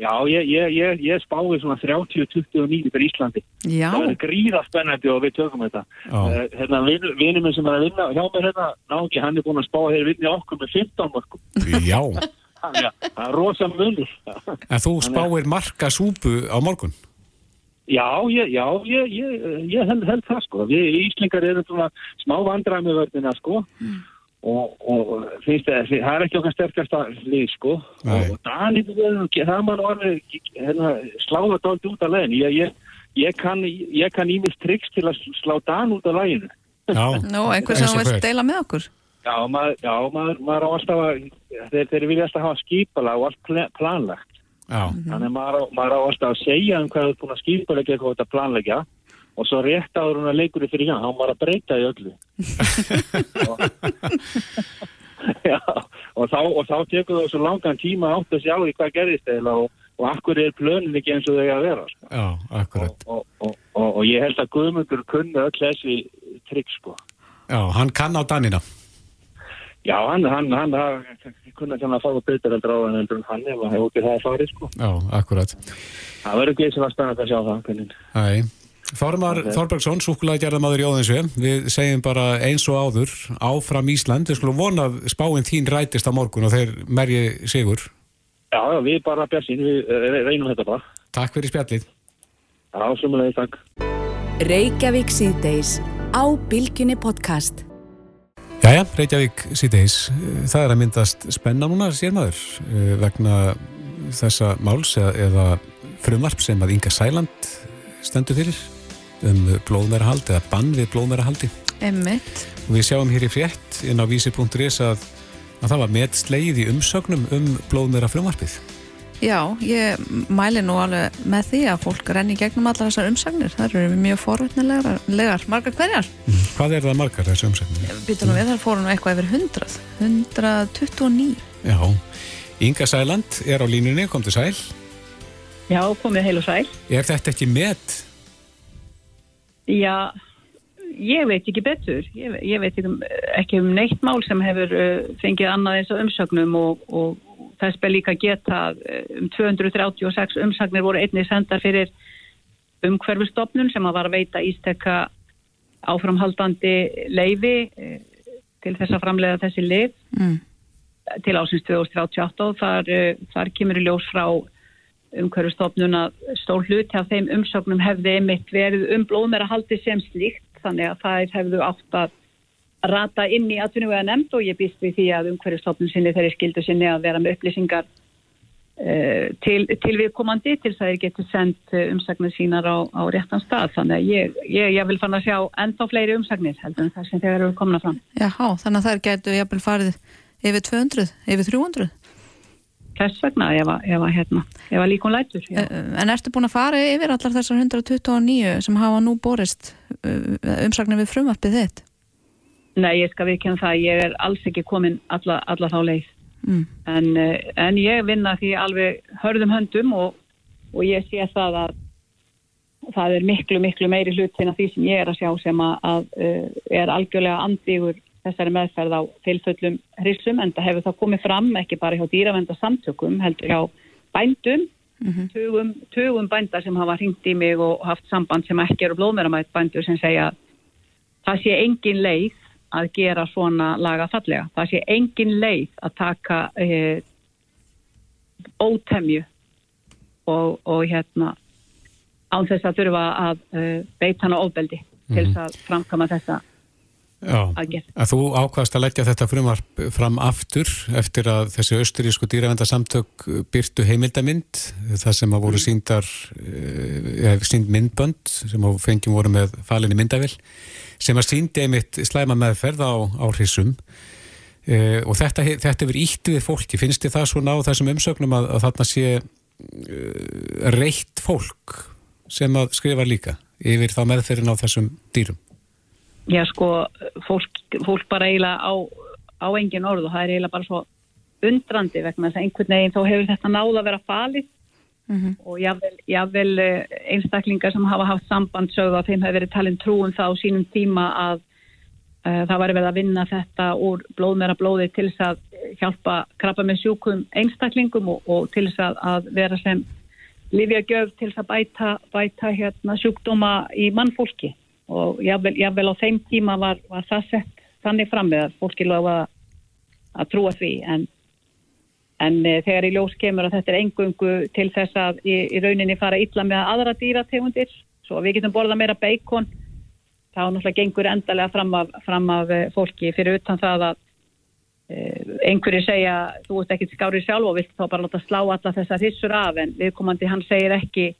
H: Já, ég, ég, ég, ég spái svona 30-29 fyrir Íslandi.
C: Já,
H: Það er gríða spennandi og við tökum þetta.
B: Já.
H: Uh, hérna, minn sem er að vinna hjá mér hérna, náki, hann er búin að spá að þeir vinni okkur með 15 mörgum.
B: Já,
H: að það er rosa munur.
B: en þú spáir marka súpu á morgun?
H: Já, ég, já, ég, ég, ég held, held það sko. Við Íslingar erum svona smá vandræmi með vörðina sko. Og, og finnst það, það er ekki okkar sterkasta lið sko.
B: Nei.
H: Og Danir, það mann orðið hérna, sláða dálítið út af legin. Ég, ég, ég kann, ég kann ímist tricks til að slá Dan út af læginu.
B: Já,
C: nú, einhver
B: Eins
C: sem þú vilt deila með okkur.
H: Já, maður, já, maður, maður á alltaf að, þeir, þeir vilja alltaf hafa skipala og allt pla- planlagt.
B: já,
H: Þannig að maður maður á alltaf að segja um hvað þú er búin að skipalegja eitthvað þetta planleggja og svo rétt áður hún að leikur fyrir hann, hann var að breyta í öllu. Já, og þá, og þá tekur það svo langan tíma átt að sjá í hvað gerðist eða og, og akkur er plönin ekki eins og þau eiga að vera. Sko.
B: já, akkurat.
H: Og, og, og, og ég held að Guðmundur kunni öll þessi trikk sko.
B: Já, hann kann á Danina.
H: Já, hann, hann, hann, hann kunni þannig að fara betur hann heldur en hann ef hefur ekki það að farið sko.
B: Já, akkurat.
H: Það verður ekki sem að spennast að sjá það.
B: Æ. Þormar Þorbergsson, súkulaði gerðamaður í Óðinsvei. Við segjum bara eins og áður, áfram Ísland. Við skulum vona að spáinn þín rætist á morgun og þeir merji sigur.
H: Já, já, við bara bjassin, við eh, reynum þetta bara.
B: Takk fyrir spjallið.
H: Já, sumulegis, takk.
A: Reykjavík síðdeis á Bilginni podcast.
B: Jæja, Reykjavík síðdeis. Það er að myndast spenna núna, sér maður, eh, vegna þessa máls eða, frumvarp sem að Inga Sæland stendur fyrir um blóðmærahald eða bann við blóðmærahaldi.
C: Emmitt.
B: Og við sjáum hér í frétt inn á vísi.is að, að það var með sleið í umsögnum um blóðmæra frumvarpið.
C: Já, ég mæli nú alveg með því að fólk renni í gegnum allar þessar umsagnir. Það eru mjög forvitnilegar. Margar hverjar?
B: Hvað er það margar þessu umsögnum?
C: Býtum nú við, þar fórum nú eitthvað yfir 100. 129.
B: Já, Inga Sæland er á línunni, kom til sæl.
I: Já, komið heil og sæl.
B: Er þetta ekki met?
I: Já, ég veit ekki betur. Ég, ég veit ekki um, ekki um neitt mál sem hefur uh, fengið annað eins og umsögnum og, og þess beð líka geta uh, um 236 umsagnir voru einnig sendar fyrir umhverfustofnun sem að var að veita ístekka áframhaldandi leifi uh, til þess að framlega þessi lif mm. til ásins 2038 og þar, uh, þar kemur í ljós frá umhverfustofnun að stór hluti af þeim umsögnum hefði einmitt verið um blóðmera haldi sem slíkt þannig að það hefðu átt að rata inn í atvinnuvega nefnd og ég býst við því að umhverfustofnun sinni þeirri skildu sinni að vera með upplýsingar uh, til, til viðkomandi til þess að þeir getur sendt umsagnir sínar á, á réttan stað þannig að ég, ég, ég vil fann að sjá ennþá fleiri umsagnir heldur en það sem þeir eru komna fram.
C: Jáhá, þannig að þær getur jafnvel farið yfir 200, yfir 300?
I: Þess vegna ef að, ef að, hérna, ef að líkun lætur. Já.
C: Eh, en ertu búin að fara yfir allar þessar 129 sem hafa nú borist eh, umsagnir við frumvarpið þitt?
I: Nei, ég skal vikja um það. Ég er alls ekki komin alla, alla þá leið. Mm. En, eh, en ég vinna því alveg hörðum höndum og, og ég sé það að það er miklu, miklu meiri hlutin af því sem ég er að sjá sem að, að er algjörlega andígur þessari meðferð á tilföllum hrissum en það hefur það komið fram ekki bara hjá dýravendarsamtökum heldur hjá bændum mm -hmm. tugum, tugum bændar sem hafa hringt í mig og haft samband sem ekki eru blóðmeramætt bændur sem segja það sé engin leið að gera svona laga fallega það sé engin leið að taka e, ótemju og, og hérna án þess að þurfa að e, beita hana ofbeldi mm -hmm. til þess að framkama þessa
B: aðgerð. Að þú ákvaðast að leggja þetta frumvarp fram aftur eftir að þessi austurísku dýravendarsamtök byrtu heimildamind það sem að voru mm. síndar eh, sínd myndbönd sem á fengjum voru með falinni myndavill sem að síndi einmitt slæma meðferð á, á hrissum e, og þetta, þetta verið ítt við fólki finnst þið það svona á þessum umsögnum að, að þarna sé e, reitt fólk sem að skrifa líka yfir þá meðferðin á þessum dýrum
I: já sko, fólk, fólk bara eiginlega á, á engin orð og það er eiginlega bara svo undrandi vegna þess að einhvern veginn þá hefur þetta náða að vera falið mm -hmm. og jável, jável eh, einstaklingar sem hafa haft samband sögðu að þeim hefur verið talin trúum þá sínum tíma að uh, það var verið að vinna þetta úr blóðmera blóði til þess að hjálpa krabba með sjúkum einstaklingum og, og til þess að, að vera sem Lífjagjöf til þess að bæta, bæta hérna, sjúkdóma í mannfólki og jável, jável á þeim tíma var, var það sett þannig fram með að fólki lofa að trúa því. En, en e, þegar í ljós kemur að þetta er engungu til þess að í, í rauninni fara illa með aðra dýrategundir svo við getum borða meira beikon þá náttúrulega gengur endalega fram af, fram af eh, fólki. Fyrir utan það að e, einhverju segja þú ert ekkit skárið sjálf og vilt þá bara láta slá alla þessar hissur af en viðkomandi hann segir ekki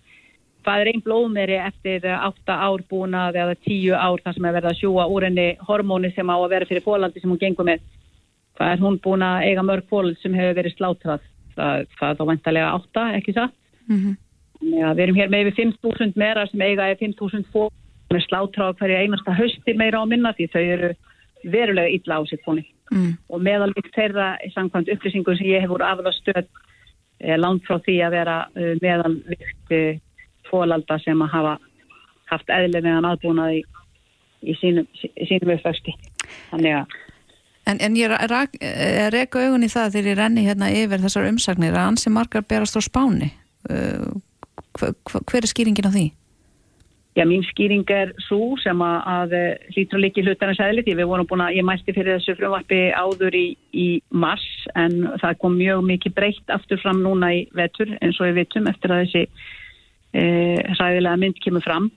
I: hvað er einn blóðmeri eftir 8 ár búnað eða 10 ár þar sem er verið að sjúa úr henni hormóni sem á að vera fyrir fólandi sem hún gengur með hvað er hún búin að eiga mörg fólk sem hefur verið slátrað það, það er þá vantarlega 8, ekki satt mm -hmm. ja, við erum hér með yfir 5.000 merar sem eiga er 5.000 fólk sem er slátrað hverja einasta hösti meira á minna því þau eru verulega illa á sitt fóni mm. og meðalvikt þeirra samkvæmt upplýsingum sem ég hef voru aflega stöð langt frá því að vera uh, meðalvikt uh, fólalda sem að hafa haft eðlimegan aðbúnað í, í sínum, sínum að
C: En, en ég reyka augun í það þegar ég renni hérna yfir þessar umsagnir að ansi margar berast á spáni. Uh, hver er skýringin á því?
I: Já, mín skýring er svo sem að, að hlýtur að við vorum búin að, ég mælti fyrir þessu frumvarpi áður í, í mars en það kom mjög mikið breytt aftur fram núna í vetur eins og við vitum eftir að þessi hræðilega mynd kemur fram.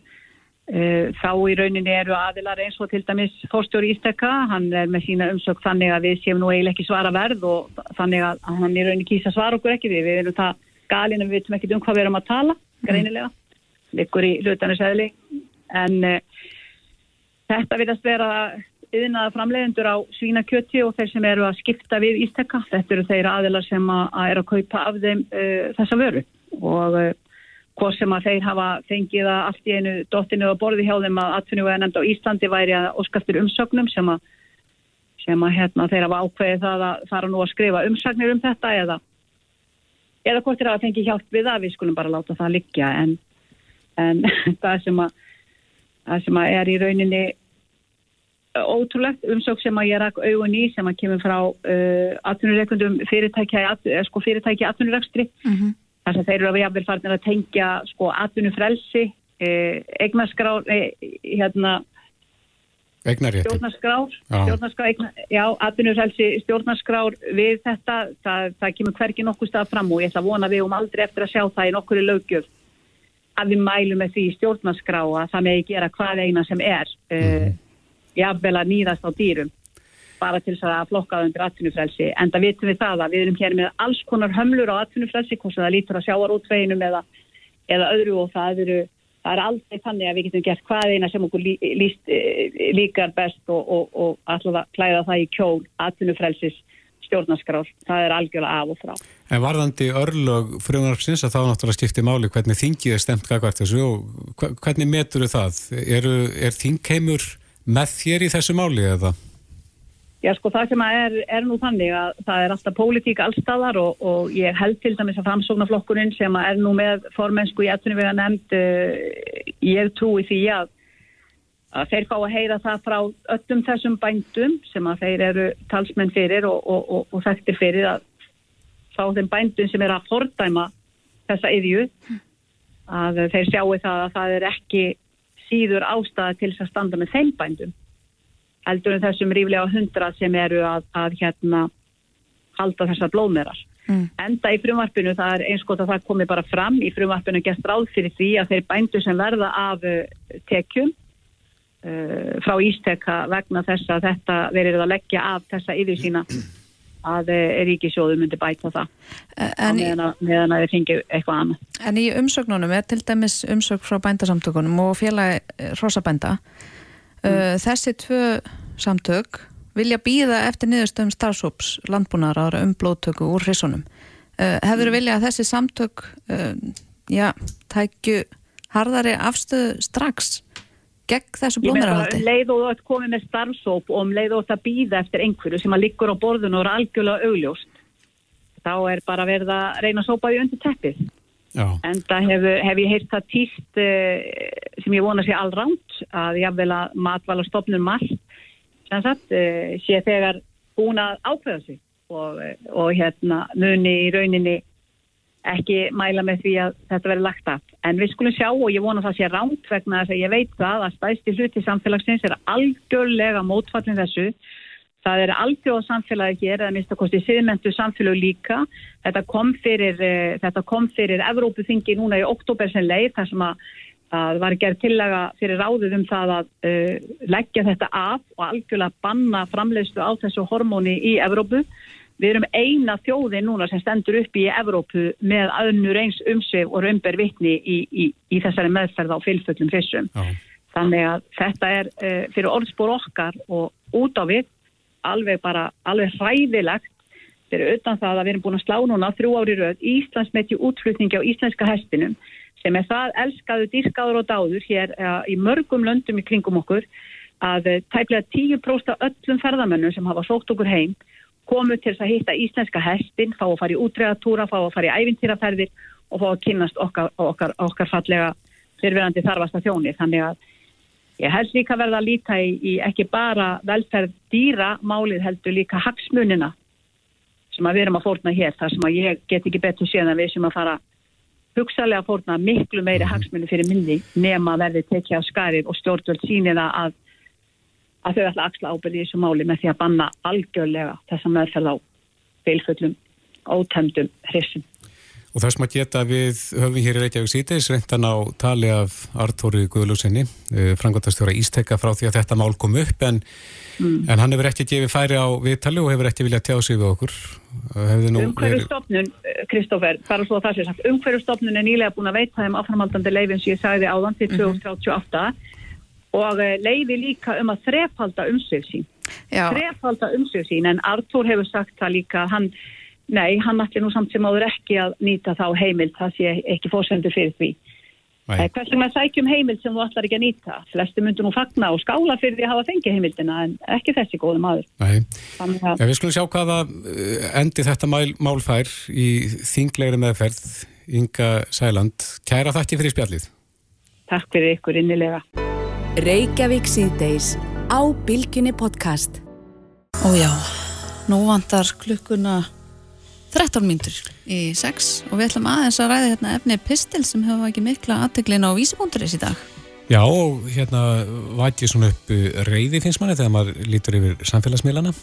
I: Þá í rauninni eru aðilar eins og til dæmis fórstjóri Ístekka, hann er með sína umsök þannig að við séum nú eiginlega ekki svara verð og þannig að hann í rauninni kýsa svara okkur ekki. Við, við erum það galin við veitum ekki um hvað við erum að tala greinilega, likur í hlutanisæðli en uh, þetta vitast vera yðnaða framleiðendur á svínakjöti og þeir sem eru að skipta við Ístekka, þetta eru þeir aðilar sem að, að eru að kaupa af þeim uh, þessa vöru. Og hvort sem að þeir hafa fengið að allt í einu dottinu og borði hjá þeim að atvinnu og ennend á Íslandi væri að óskastur umsögnum sem að, sem að hérna, þeir hafa ákveðið það að fara nú að skrifa umsagnir um þetta eða, eða hvort er að fengi hjálp við það, við skulum bara láta það liggja en, en það sem að það sem að er í rauninni ótrúlegt umsók sem að ég rak augun í sem að kemur frá uh, atvinnureikundum fyrirtæki, sko, fyrirtæki atvinnurekstri mm -hmm. Þar sem þeir eru að við hafum farnir að tengja sko atvinnufrelsi eh, eignaskrár eh, hérna stjórnarskrár, stjórnarskrár eigna, já, atvinnufrelsi stjórnarskrár við þetta það, það kemur hverki nokkuð stað fram og ég ætla að vona við um aldrei eftir að sjá það í nokkuri lögjöf að við mælum með því stjórnarskrá að það með gera hvað eina sem er mm uh, jafnvel að nýðast á dýrum bara til þess að flokkaða undir atvinnufrelsi en það vitum við það að við erum hér með alls konar hömlur á atvinnufrelsi hvort það lítur að sjáar útveginum eða, eða öðru og það eru það er aldrei þannig að við getum gert hvað eina sem okkur lí, líst, eh, líkar best og, og, og alltaf að klæða það í kjól atvinnufrelsis stjórnarskrár, það er algjörlega af og frá.
B: En varðandi örlög frumvarpsins að þá náttúrulega skipti máli hvernig þingið er stemt gagvart þessu og hvernig metur það? Er, er þingheimur með þér í þessu máli eða?
I: Já sko það sem er, er nú þannig að það er alltaf pólitík allstaðar og, og ég held til dæmis að framsóknarflokkurinn sem er nú með formensku í ettunum við að nefnd uh, ég trúi því að að þeir fá að heyra það frá öllum þessum bændum sem að þeir eru talsmenn fyrir og, og, og, þekktir fyrir að fá þeim bændum sem er að fordæma þessa yðju að þeir sjáu það að það er ekki síður ástæða til þess að standa með þeim bændum heldur en þessum ríflega hundra sem eru að, að hérna halda þessar blóðmerar. Mm. Enda í frumvarpinu það er eins gott að það komi bara fram í frumvarpinu gæst ráð fyrir því að þeir bændu sem verða af tekjum uh, frá Ísteka vegna þess að þetta verið að leggja af þessa yfir sína að uh, ríkisjóðu myndi bæta það en meðan að, meðan að þeir fengi eitthvað annað.
C: En í umsögnunum er til dæmis umsögn frá bændasamtökunum og félagi Rósabænda uh, mm. þessi tvö samtök vilja býða eftir niðurstöðum starfsóps landbúnaðar ára um blóttöku úr hrissunum. Uh, hefur mm. vilja að þessi samtök uh, já, tækju harðari afstöðu strax gegn þessu blóðmærahaldi?
I: Um leið og ert komið með starfsóp og um leið og að býða eftir einhverju sem að liggur á borðun og er algjörlega augljóst þá er bara verið að reyna að sópa því undir teppið en það hef, hef ég heilt það týst uh, sem ég vona sé allránt að ég vel að matvala stopnum margt sem sagt uh, sé þegar búin að ákveða sig og, og hérna muni í rauninni ekki mæla með því að þetta verði lagt af. En við skulum sjá og ég vona það sé ránt vegna þess að ég veit það að stæsti hluti samfélagsins er algjörlega mótfallin þessu. Það er algjörð samfélagi hér, eða minnst að kosti siðmentu samfélag líka. Þetta kom fyrir, þetta kom fyrir Evrópuþingi núna í oktober sem leið þar sem að það var gerð tillega fyrir ráðið um það að uh, leggja þetta af og algjörlega banna framleiðslu á þessu hormóni í Evrópu. Við erum eina þjóði núna sem stendur upp í Evrópu með aðnur eins umsvið og raunber vittni í, í, í þessari meðferð á fylgföllum fyrstrum. Þannig að þetta er uh, fyrir orðspór okkar og út á við alveg bara alveg hræðilegt fyrir utan það að við erum búin að slá núna þrjú ári rauð Íslandsmetju útflutningi á íslenska hestinum sem er það elskaðu, dýrskaður og dáður hér uh, í mörgum löndum í kringum okkur að uh, tæplega 10% öllum ferðamönnum sem hafa sókt okkur heim komu til að hitta íslenska hestin, fá að fara í útregatúra, fá að fara í ævintýraferðir og fá að kynast okkar, okkar, okkar fallega fyrirverandi þarfasta þjóni. Þannig að ég held líka verða að líta í, í ekki bara velferð dýra málið heldur líka hagsmunina sem að við erum að fórna hér, þar sem að ég get ekki betur séðan að við sem að fara hugsalega að fórna miklu meiri hagsmunni fyrir minni nema verði tekja á skarið og stjórnvöld síniða að að þau ætla að axla ábyrði í þessu máli með því að banna algjörlega þessa meðferð á feilföllum, ótemdum hrissum.
B: Og þess maður geta við höfum hér í Reykjavík síðdeis reyndan á tali af Artóri Guðlúsinni, eh, frangotastjóra Ístekka frá því að þetta mál kom upp en, mm. en hann hefur ekki gefið færi á viðtali og hefur ekki viljað tjá sig við okkur.
I: Umhverjustofnun, Kristófer, bara svo að það sé sagt, umhverjustofnun er nýlega búin að veita þeim áframaldandi leifin sem ég sagði áðan til 2038 mm -hmm og eh, leiði líka um að þrefalda umsög sín. Já. Þrefalda umsög sín en Artur hefur sagt það líka hann, nei, hann ætlir nú samt sem áður ekki að nýta þá heimild, það sé ekki fórsendur fyrir því.
B: Nei.
I: Eh, Hvers vegna sækjum heimild sem þú ætlar ekki að nýta? Flesti myndu nú fagna og skála fyrir því að hafa fengið heimildina en ekki þessi góði maður.
B: Nei.
I: Að
B: Já, við skulum sjá hvaða eh, endi þetta mál, mál fær í þinglegri meðferð Inga Sæland. Kæra þakki fyrir spjallið.
I: takk fyrir ykkur innilega.
A: Reykjavík síðdeis á Bilginni podcast.
C: Ó já, nú vantar klukkuna 13 mínútur í 6 og við ætlum aðeins að ræða hérna efni pistil sem hefur ekki mikla aðteglin á vísibúnduris í dag.
B: Já, og hérna væti svona upp eh, reyði finnst manni þegar maður lítur yfir samfélagsmiðlana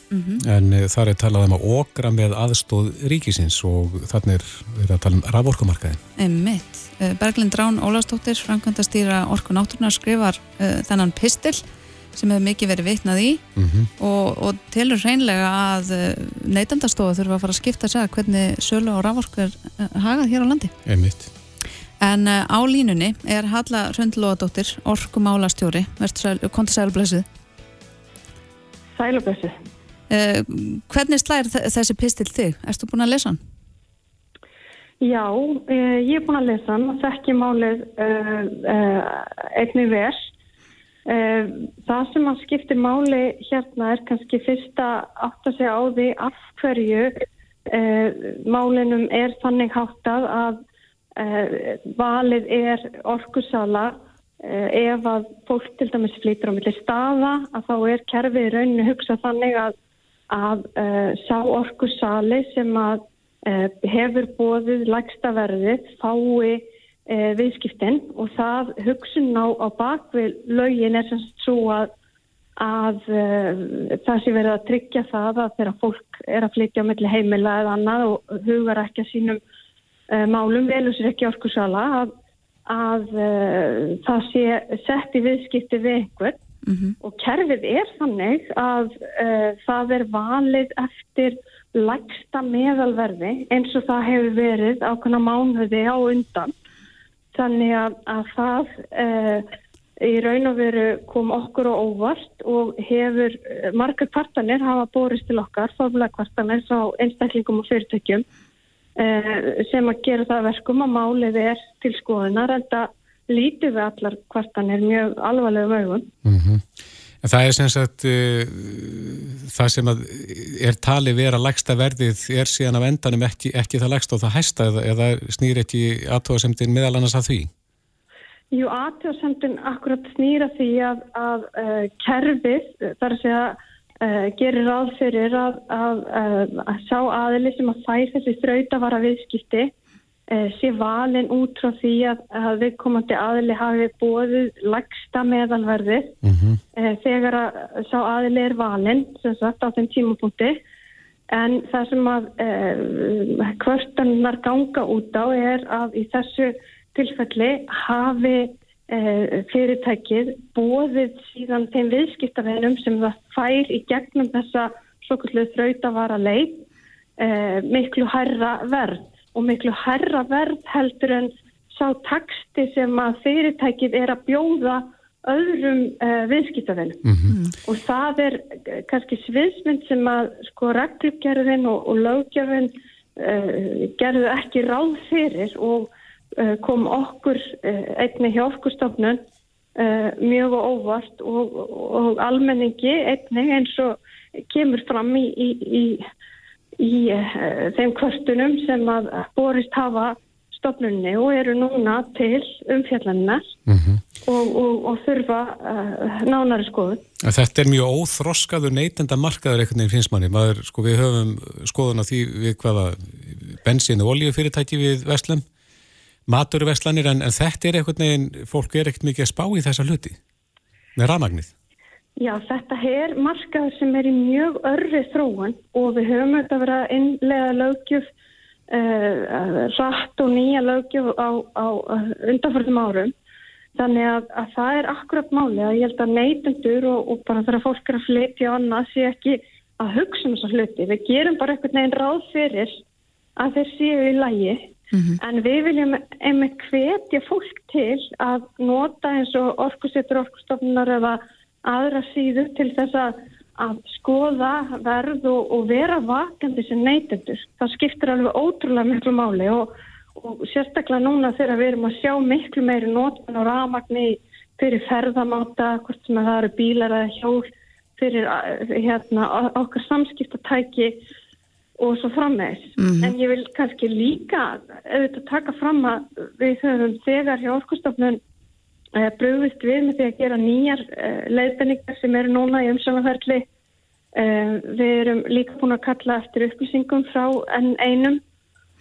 B: en uh, þar er talað um að okra með aðstóð ríkisins og þannig er verið að tala um raforkumarkaðin.
C: Einmitt. Eh, Berglind Rán Ólafsdóttir, framkvæmdastýra Orku Náttúrunar skrifar uh, þennan pistil sem hefur mikið verið vitnað í
B: Mm
C: og, og telur hreinlega að uh, neytandastofa þurfa að fara að skipta sig að hvernig sölu og raforku er uh, hagað hér á landi.
B: Einmitt.
C: En uh, á línunni er Halla Hröndlóðadóttir, orkumálastjóri, konti sælblessuð.
J: Sælubessu.
C: Uh, hvernig slær þ- þessi pistil þig? Erstu búin að lesa hann?
J: Já, eh, ég er búin að lesa hann og þekki málið uh, uh, einnig vel. Uh, það sem að skiptir máli hérna er kannski fyrst að átta sig á því af hverju uh, málinum er þannig háttað að uh, valið er orkusala ef að fólk til dæmis flýtur á milli staða að þá er kerfið rauninu hugsað þannig að, að sá orkusali sem að hefur bóðið lægsta verðið fái uh, viðskiptin og það hugsun á, á bakvið lögin er sem sagt svo að, að uh, það sé verið að tryggja það að þegar fólk er að flytja á milli heimila eða annað og hugar ekki að sínum uh, málum velur sér ekki orkusala að, að það sé sett í viðskipti við einhvern og kerfið er þannig að það er valið eftir lægsta meðalverði eins og það hefur verið ákveðna mánuði á undan þannig að, að það uh, í raun og veru kom okkur á óvart og hefur uh, margar kvartanir hafa borist til okkar formulega kvartanir frá einstaklingum og fyrirtökjum uh, sem að gera það að verkum að málið er til skoðunar en það lítið við allar kvartanir mjög alvarlegum augum.
B: Mm En það er sem sagt uh, það sem að er talið vera lægsta verðið er síðan af endanum ekki, ekki það lægsta og það hæsta eða, eða snýr ekki aðtóðasemdin meðal annars að því.
J: Jú, aðtjóðsendun akkurat snýra því að, að uh, kerfið, þar að segja, uh, gerir ráð fyrir að, að, að, að sá aðili sem að fær þessi þrautavara viðskipti sé valin út frá því að, að viðkomandi aðili hafi bóðið lagsta meðalverðið.
B: Mm
J: uh, þegar að sá aðili er valin, sem sagt, á þeim tímapunkti. En það sem að uh, kvörtannar ganga út á er að í þessu tilfelli hafi uh, fyrirtækið bóðið síðan þeim viðskiptafinum sem það fær í gegnum þessa svokullu þrautavara leið miklu herra verð og miklu herra verð heldur en sá taksti sem að fyrirtækið er að bjóða öðrum uh, viðskiptafinum og það er eh, kannski sviðsmynd sem að sko regluggerðin og, og löggerðin uh, gerðu ekki ráð fyrir og uh, kom okkur uh, einni hjá orkustofnun uh, mjög og óvart og, og almenningi einni eins og kemur fram í, í, í, í uh, þeim kvörtunum sem að borist hafa stofnunni og eru núna til umfjallannar og, og, og þurfa uh, nánari skoðun.
B: Þetta er mjög óþroskaður neytenda markaður einhvern veginn finnst manni. Maður, sko, við höfum skoðun á því við hvaða bensín og oljufyrirtæki við vestlum, maturveslanir, en, en þetta er einhvern veginn, fólk er ekkert mikið að spá í þessa hluti með rafmagnið.
J: Já, þetta er markaður sem er í mjög örri þróun og við höfum þetta verið að innlega lögjöf uh, rætt og nýja lögjöf á, á undanförðum árum. Þannig að, að það er akkurat máli að ég held að neytendur og, og bara þegar fólk er að flytja og annað sé ekki að hugsa um þessa hluti. Við gerum bara einhvern veginn ráð fyrir að þeir séu í lægi en við viljum einmitt hvetja fólk til að nota eins og orkusettur orkustofnunar eða aðra síður til þess að, að skoða verð og, og vera vakandi sem neytendur. Það skiptir alveg ótrúlega miklu máli og, og sérstaklega núna þegar við erum að sjá miklu meiri nótun og rafmagni fyrir ferðamáta, hvort sem að það eru bílar eða hjól fyrir hérna, okkar samskiptatæki og svo frammeðis. Mm -hmm. En ég vil kannski líka auðvitað taka fram að við höfum þegar hjá orkustofnun bröðist við með því að gera nýjar uh, leiðbenningar sem eru núna í umsöngafærli. Uh, við erum líka búin að kalla eftir upplýsingum frá enn einum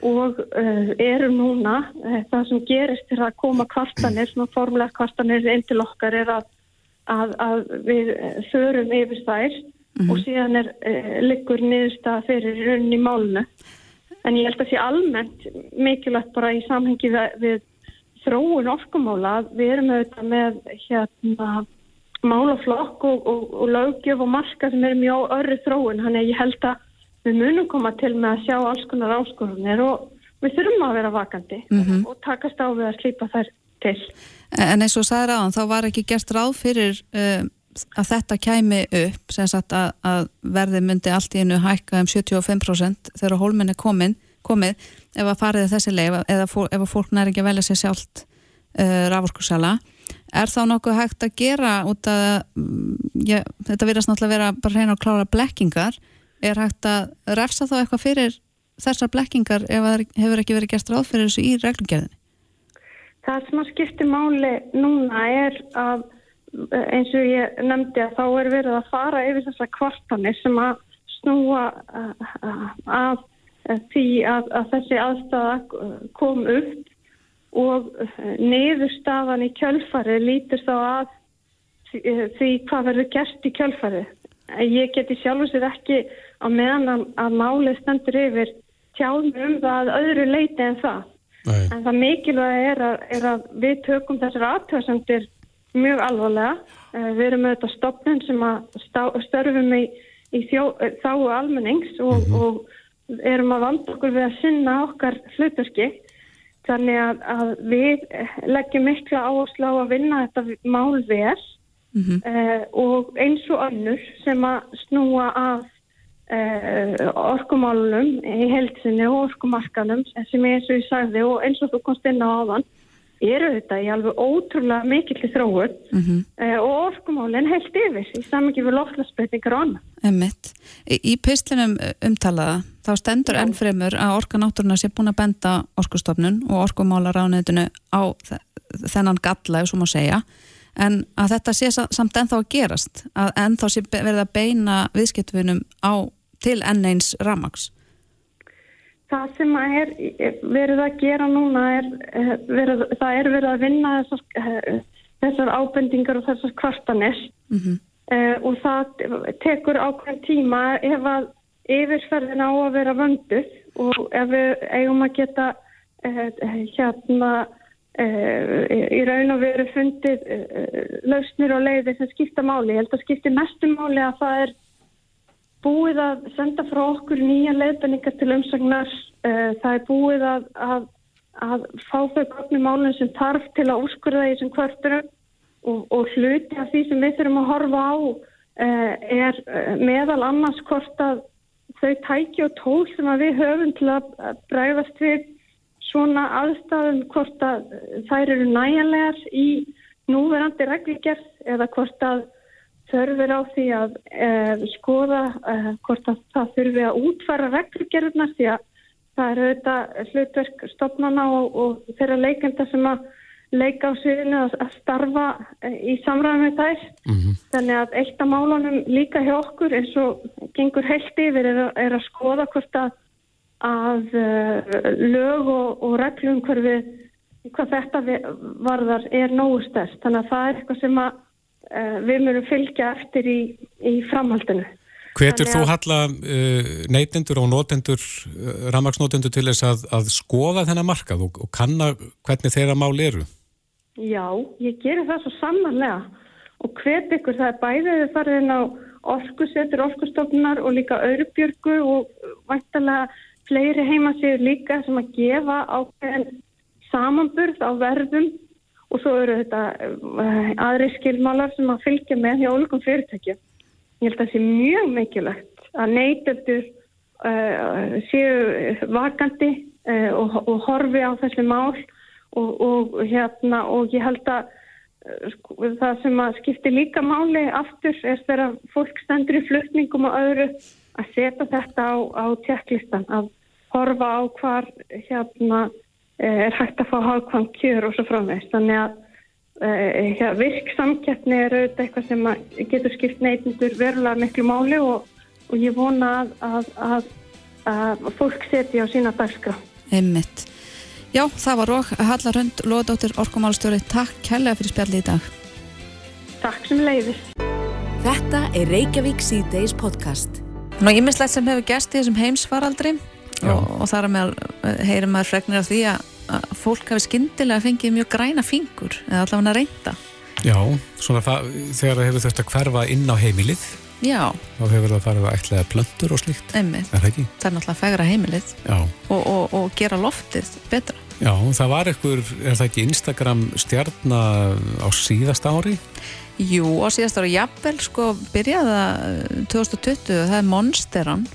J: og uh, erum núna, það sem gerist er að koma kvartanir, svona formulega kvartanir inn til okkar er að, að, að við förum yfir þær mm -hmm. og síðan er liggur niðurstað fyrir rauninni málunu. En ég held að sé almennt mikilvægt bara í samhengi við þróun orkumála við erum auðvitað með hérna málaflokk og, og, og lögjöf og marka sem er mjög örri þróun. Þannig að ég held að við munum koma til með að sjá alls konar áskorunir og við þurfum að vera vakandi mm -hmm. og takast á við að slípa þær til.
C: En eins og sæðir aðan, þá var ekki gert ráð fyrir uh, að þetta kæmi upp sem sagt að, að verði myndi allt í einu hækka um 75% þegar hólminn er komin, komið ef að farið þessi leið eða ef að fólk næri ekki að velja sér sjálft uh, raforkursala er þá nokkuð hægt að gera út að ja, þetta verðast náttúrulega vera bara reyna að klára blekkingar er hægt að refsa þá eitthvað fyrir þessar blekkingar ef það hefur ekki verið gert ráð fyrir þessu í reglumgerðinni?
J: Það sem að skipti máli núna er að eins og ég nefndi að þá er verið að fara yfir þessar kvartanir sem að snúa að því að, að þessi aðstæða kom upp og niðurstafan í kjölfarið lítur þá að því hvað verður gert í kjölfarið. Ég geti sjálf og sér ekki á meðan að, málið stendur yfir tjáðum um það öðru leiti en það. Nei. En það mikilvæg er að, er að við tökum þessar aðtöðsendir mjög alvarlega. Við erum auðvitað stopnum sem að störfum í, í þjó, þáu almennings og, mm -hmm. og erum að valda okkur við að sinna okkar hluturski. Þannig að, að við leggjum mikla áherslu á að vinna þetta mál vel mm -hmm. uh, og eins og önnur sem að snúa af Uh, orkumálunum í heilsinni og orkumarkanum sem eins og ég sagði og eins og þú komst inn á áðan eru þetta í alveg ótrúlega mikill þróun mm -hmm. uh, og orkumálinn heilt yfir í samangi við loftlagsbreytingar og annað.
C: Í, í peislinum umtalaða þá stendur Já. ennfremur að orkanáttúruna sé búin að benda orkustofnun og orkumálaráðnetinu á þennan galla ef svo má segja en að þetta sé samt ennþá að gerast að ennþá sé verið að beina viðskiptvinum á til enn eins ramags?
J: Það sem er verið að gera núna er eh, verið, það er verið að vinna þessar, eh, þessar ábendingar og þessar kvartanir mm -hmm. uh, og það tekur ákveðin tíma ef að yfirferðin á að vera vönduð og ef við eigum að geta uh, hérna uh, í raun og veru fundið lausnir og leiðir sem skipta máli. Ég held að skipti mestum máli að það er búið að senda frá okkur nýja leiðbenningar til umsagnar. Uh, það er búið að, að, að fá þau gögnum málun sem tarf til að úrskurða í þessum kvörturum og, og hluti af því sem við þurfum að horfa á uh, er uh, meðal annars hvort að þau tæki og tól sem við höfum til að bregðast við svona aðstæðum hvort að þær eru næjanlegar í núverandi regligerð eða hvort að þörfur á því að uh, skoða uh, hvort að það þurfi að útfara reglugerðuna því að það eru þetta hlutverk stopnana og, og þeirra leikenda sem að leika á sviðinu að, að starfa uh, í samræðum með þær. Mm -hmm. Þannig að eitt af málunum líka hjá okkur eins og gengur heilt yfir er, er að skoða hvort að, að lög og, og reglum hverfi hvað þetta varðar er nógu stærst. Þannig að það er eitthvað sem að við mörum fylgja eftir í, í framhaldinu.
B: Hvetur þú halla uh, neytendur og notendur, uh, ramagsnotendur til þess að, að skoða þennan markað og, og kanna hvernig þeirra mál eru?
J: Já, ég gerir það svo samanlega og hvet ykkur það er bæðið þið farið inn á orkusetur, orkustofnar og líka öðrubjörgu og vantalega fleiri heimasýður líka sem að gefa ákveðin samanburð á verðum og svo eru þetta uh, aðri skilmálar sem að fylgja með hjá ólíkum fyrirtækjum. Ég held að það sé mjög mikilvægt að neytöldur uh, séu vakandi uh, og, og horfi á þessi mál og, og hérna og ég held að uh, það sem að skipti líka máli aftur er þegar fólk stendur í flutningum og öðru að setja þetta á, á tjekklistan að horfa á hvar hérna er hægt að fá hálfkvæm kjör og svo framvegst þannig að ja, virk samkeppni er auðvitað eitthvað sem að getur skipt neytundur verulega miklu máli og, og ég vona að, að, að, að fólk setja á sína dagskrá.
C: Einmitt. Já, það var og Halla Rönd, Lóðdóttir, Orkumálstjóri Takk kærlega fyrir spjalli í dag
J: Takk sem leiðis
A: Þetta er Reykjavík C-Days podcast.
C: Nú, ímislegt sem hefur gæst í þessum heimsfaraldri og, og þar að meðal eh, heyrir maður fregnir af því að, að fólk hafi skyndilega fengið mjög græna fingur eða allavega reynda.
B: Já, svona það, þegar það hefur þurft að hverfa inn á heimilið
C: Já,
B: þá hefur það farið að ætlaða plöntur og slíkt.
C: Einmitt,
B: Er það ekki?
C: það er náttúrulega fegra heimilið.
B: Já,
C: og, og, og gera loftið betra.
B: Já, það var ekkur, er það ekki Instagram stjarna á síðasta ári?
C: Jú, á síðast ára jafnvel sko byrjaði það 2020 það er Monsteran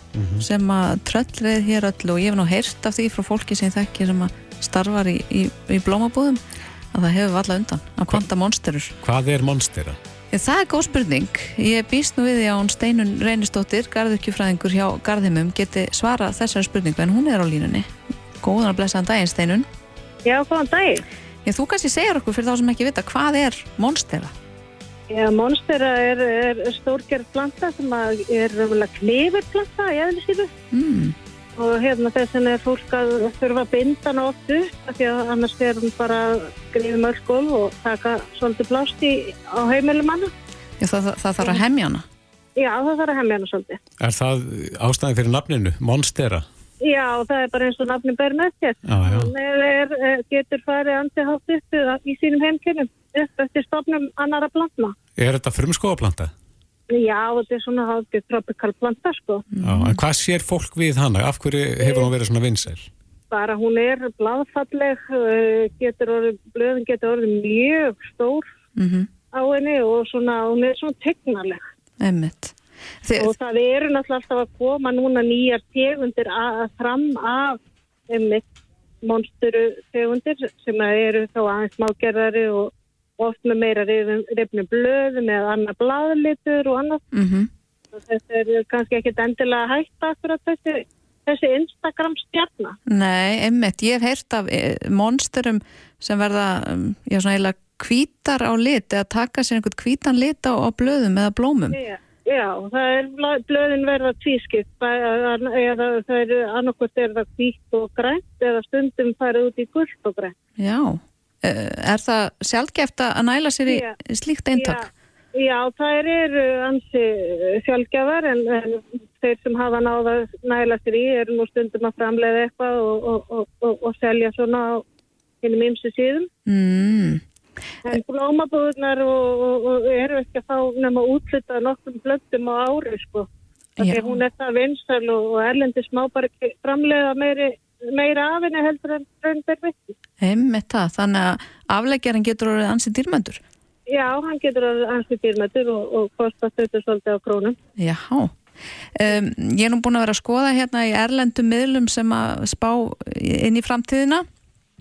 C: sem að tröllreið hér öllu og ég hef nú heyrt af því frá fólki sem ég þekki sem að starfar í, í, í blómabúðum að það hefur valla undan að kvanta monsterur.
B: Hvað er monstera?
C: Ég, það er góð spurning. Ég býst nú við því að hún Steinun Reynistóttir garðurkjufræðingur hjá Garðimum geti svara þessari spurningu en hún er á línunni. Góðan að blessaðan daginn Steinun
K: Já, góðan daginn.
C: Þú kannski segir okkur fyrir þá sem ekki vita hvað er monstera
K: Já, monstera er, er stórgerð planta sem að er raunverulega klifurplanta í eðli síðu
C: mm.
K: og hérna þess er fólk að þurfa að binda hana oft upp af því að annars er hún bara skrifið mörg gólf og taka svolítið plást í, á heimilum hana.
C: Já, það, það, það þarf að hemja hana
K: Já, það þarf að hemja hana svolítið.
B: Er það ástæðin fyrir nafninu? Monstera?
K: Já, það er bara eins og nafnin ber með þér.
B: Já, já.
K: Hún er, getur farið andihátt upp í sínum heimkynum upp eftir stofnum annara plantna.
B: Er þetta frumskóaplanta?
K: Já, þetta er svona hálfgeð tropical planta, sko.
B: Já, en hvað sér fólk við hana? Af hverju hefur hún verið svona vinsæl?
K: bara hún er bladfalleg uh, getur orðið, blöðin getur orðið mjög stór
C: mm -hmm.
K: á henni og svona, hún er svona tegnarleg
C: Einmitt. Þi,
K: og það eru náttúrulega alltaf að koma núna nýjar tegundir fram af einmitt monsturu tegundir sem eru þá aðeins smágerðari og oft með meira reyfnum blöðum eða annar bladlitur og annað
C: mm -hmm.
K: og þetta er kannski ekkit endilega hægt akkurat þessi þessi Instagram stjarnar.
C: Nei, einmitt, ég hef heyrt af eh, monsterum sem verða, um, já svona eiginlega hvítar á lit eða taka sér einhvern hvítan lit á, á blöðum eða blómum.
K: Já, já það er blöðin verða tvískipt, eða það er annarkvæmt er það hvít og grænt eða stundum farið út í gullt og grænt.
C: Já, er það sjálfgeft að næla sér í
K: Já.
C: slíkt eintak?
K: Já, já, það eru ansi sjálfgjafar en, en þeir sem hafa náða næla sér í eru nú stundum að framleiða eitthvað og, og, og, og, selja svona á hinnum ymsu síðum.
C: Mm.
K: En blómabúðunar og, eru ekki að fá nema útluta nokkur blöndum á ári sko. Þegar hún er það vinsal og, erlendi smá bara ekki framleiða meiri, meira af henni heldur en raun ber vitt.
C: Einmitt það, þannig að afleggjarinn getur orðið ansið dýrmændur.
K: Já, hann getur að ansið dýrmættur og, og kosta þetta svolítið á krónum.
C: Já, um, ég er nú búin að vera að skoða hérna í erlendum miðlum sem að spá inn í framtíðina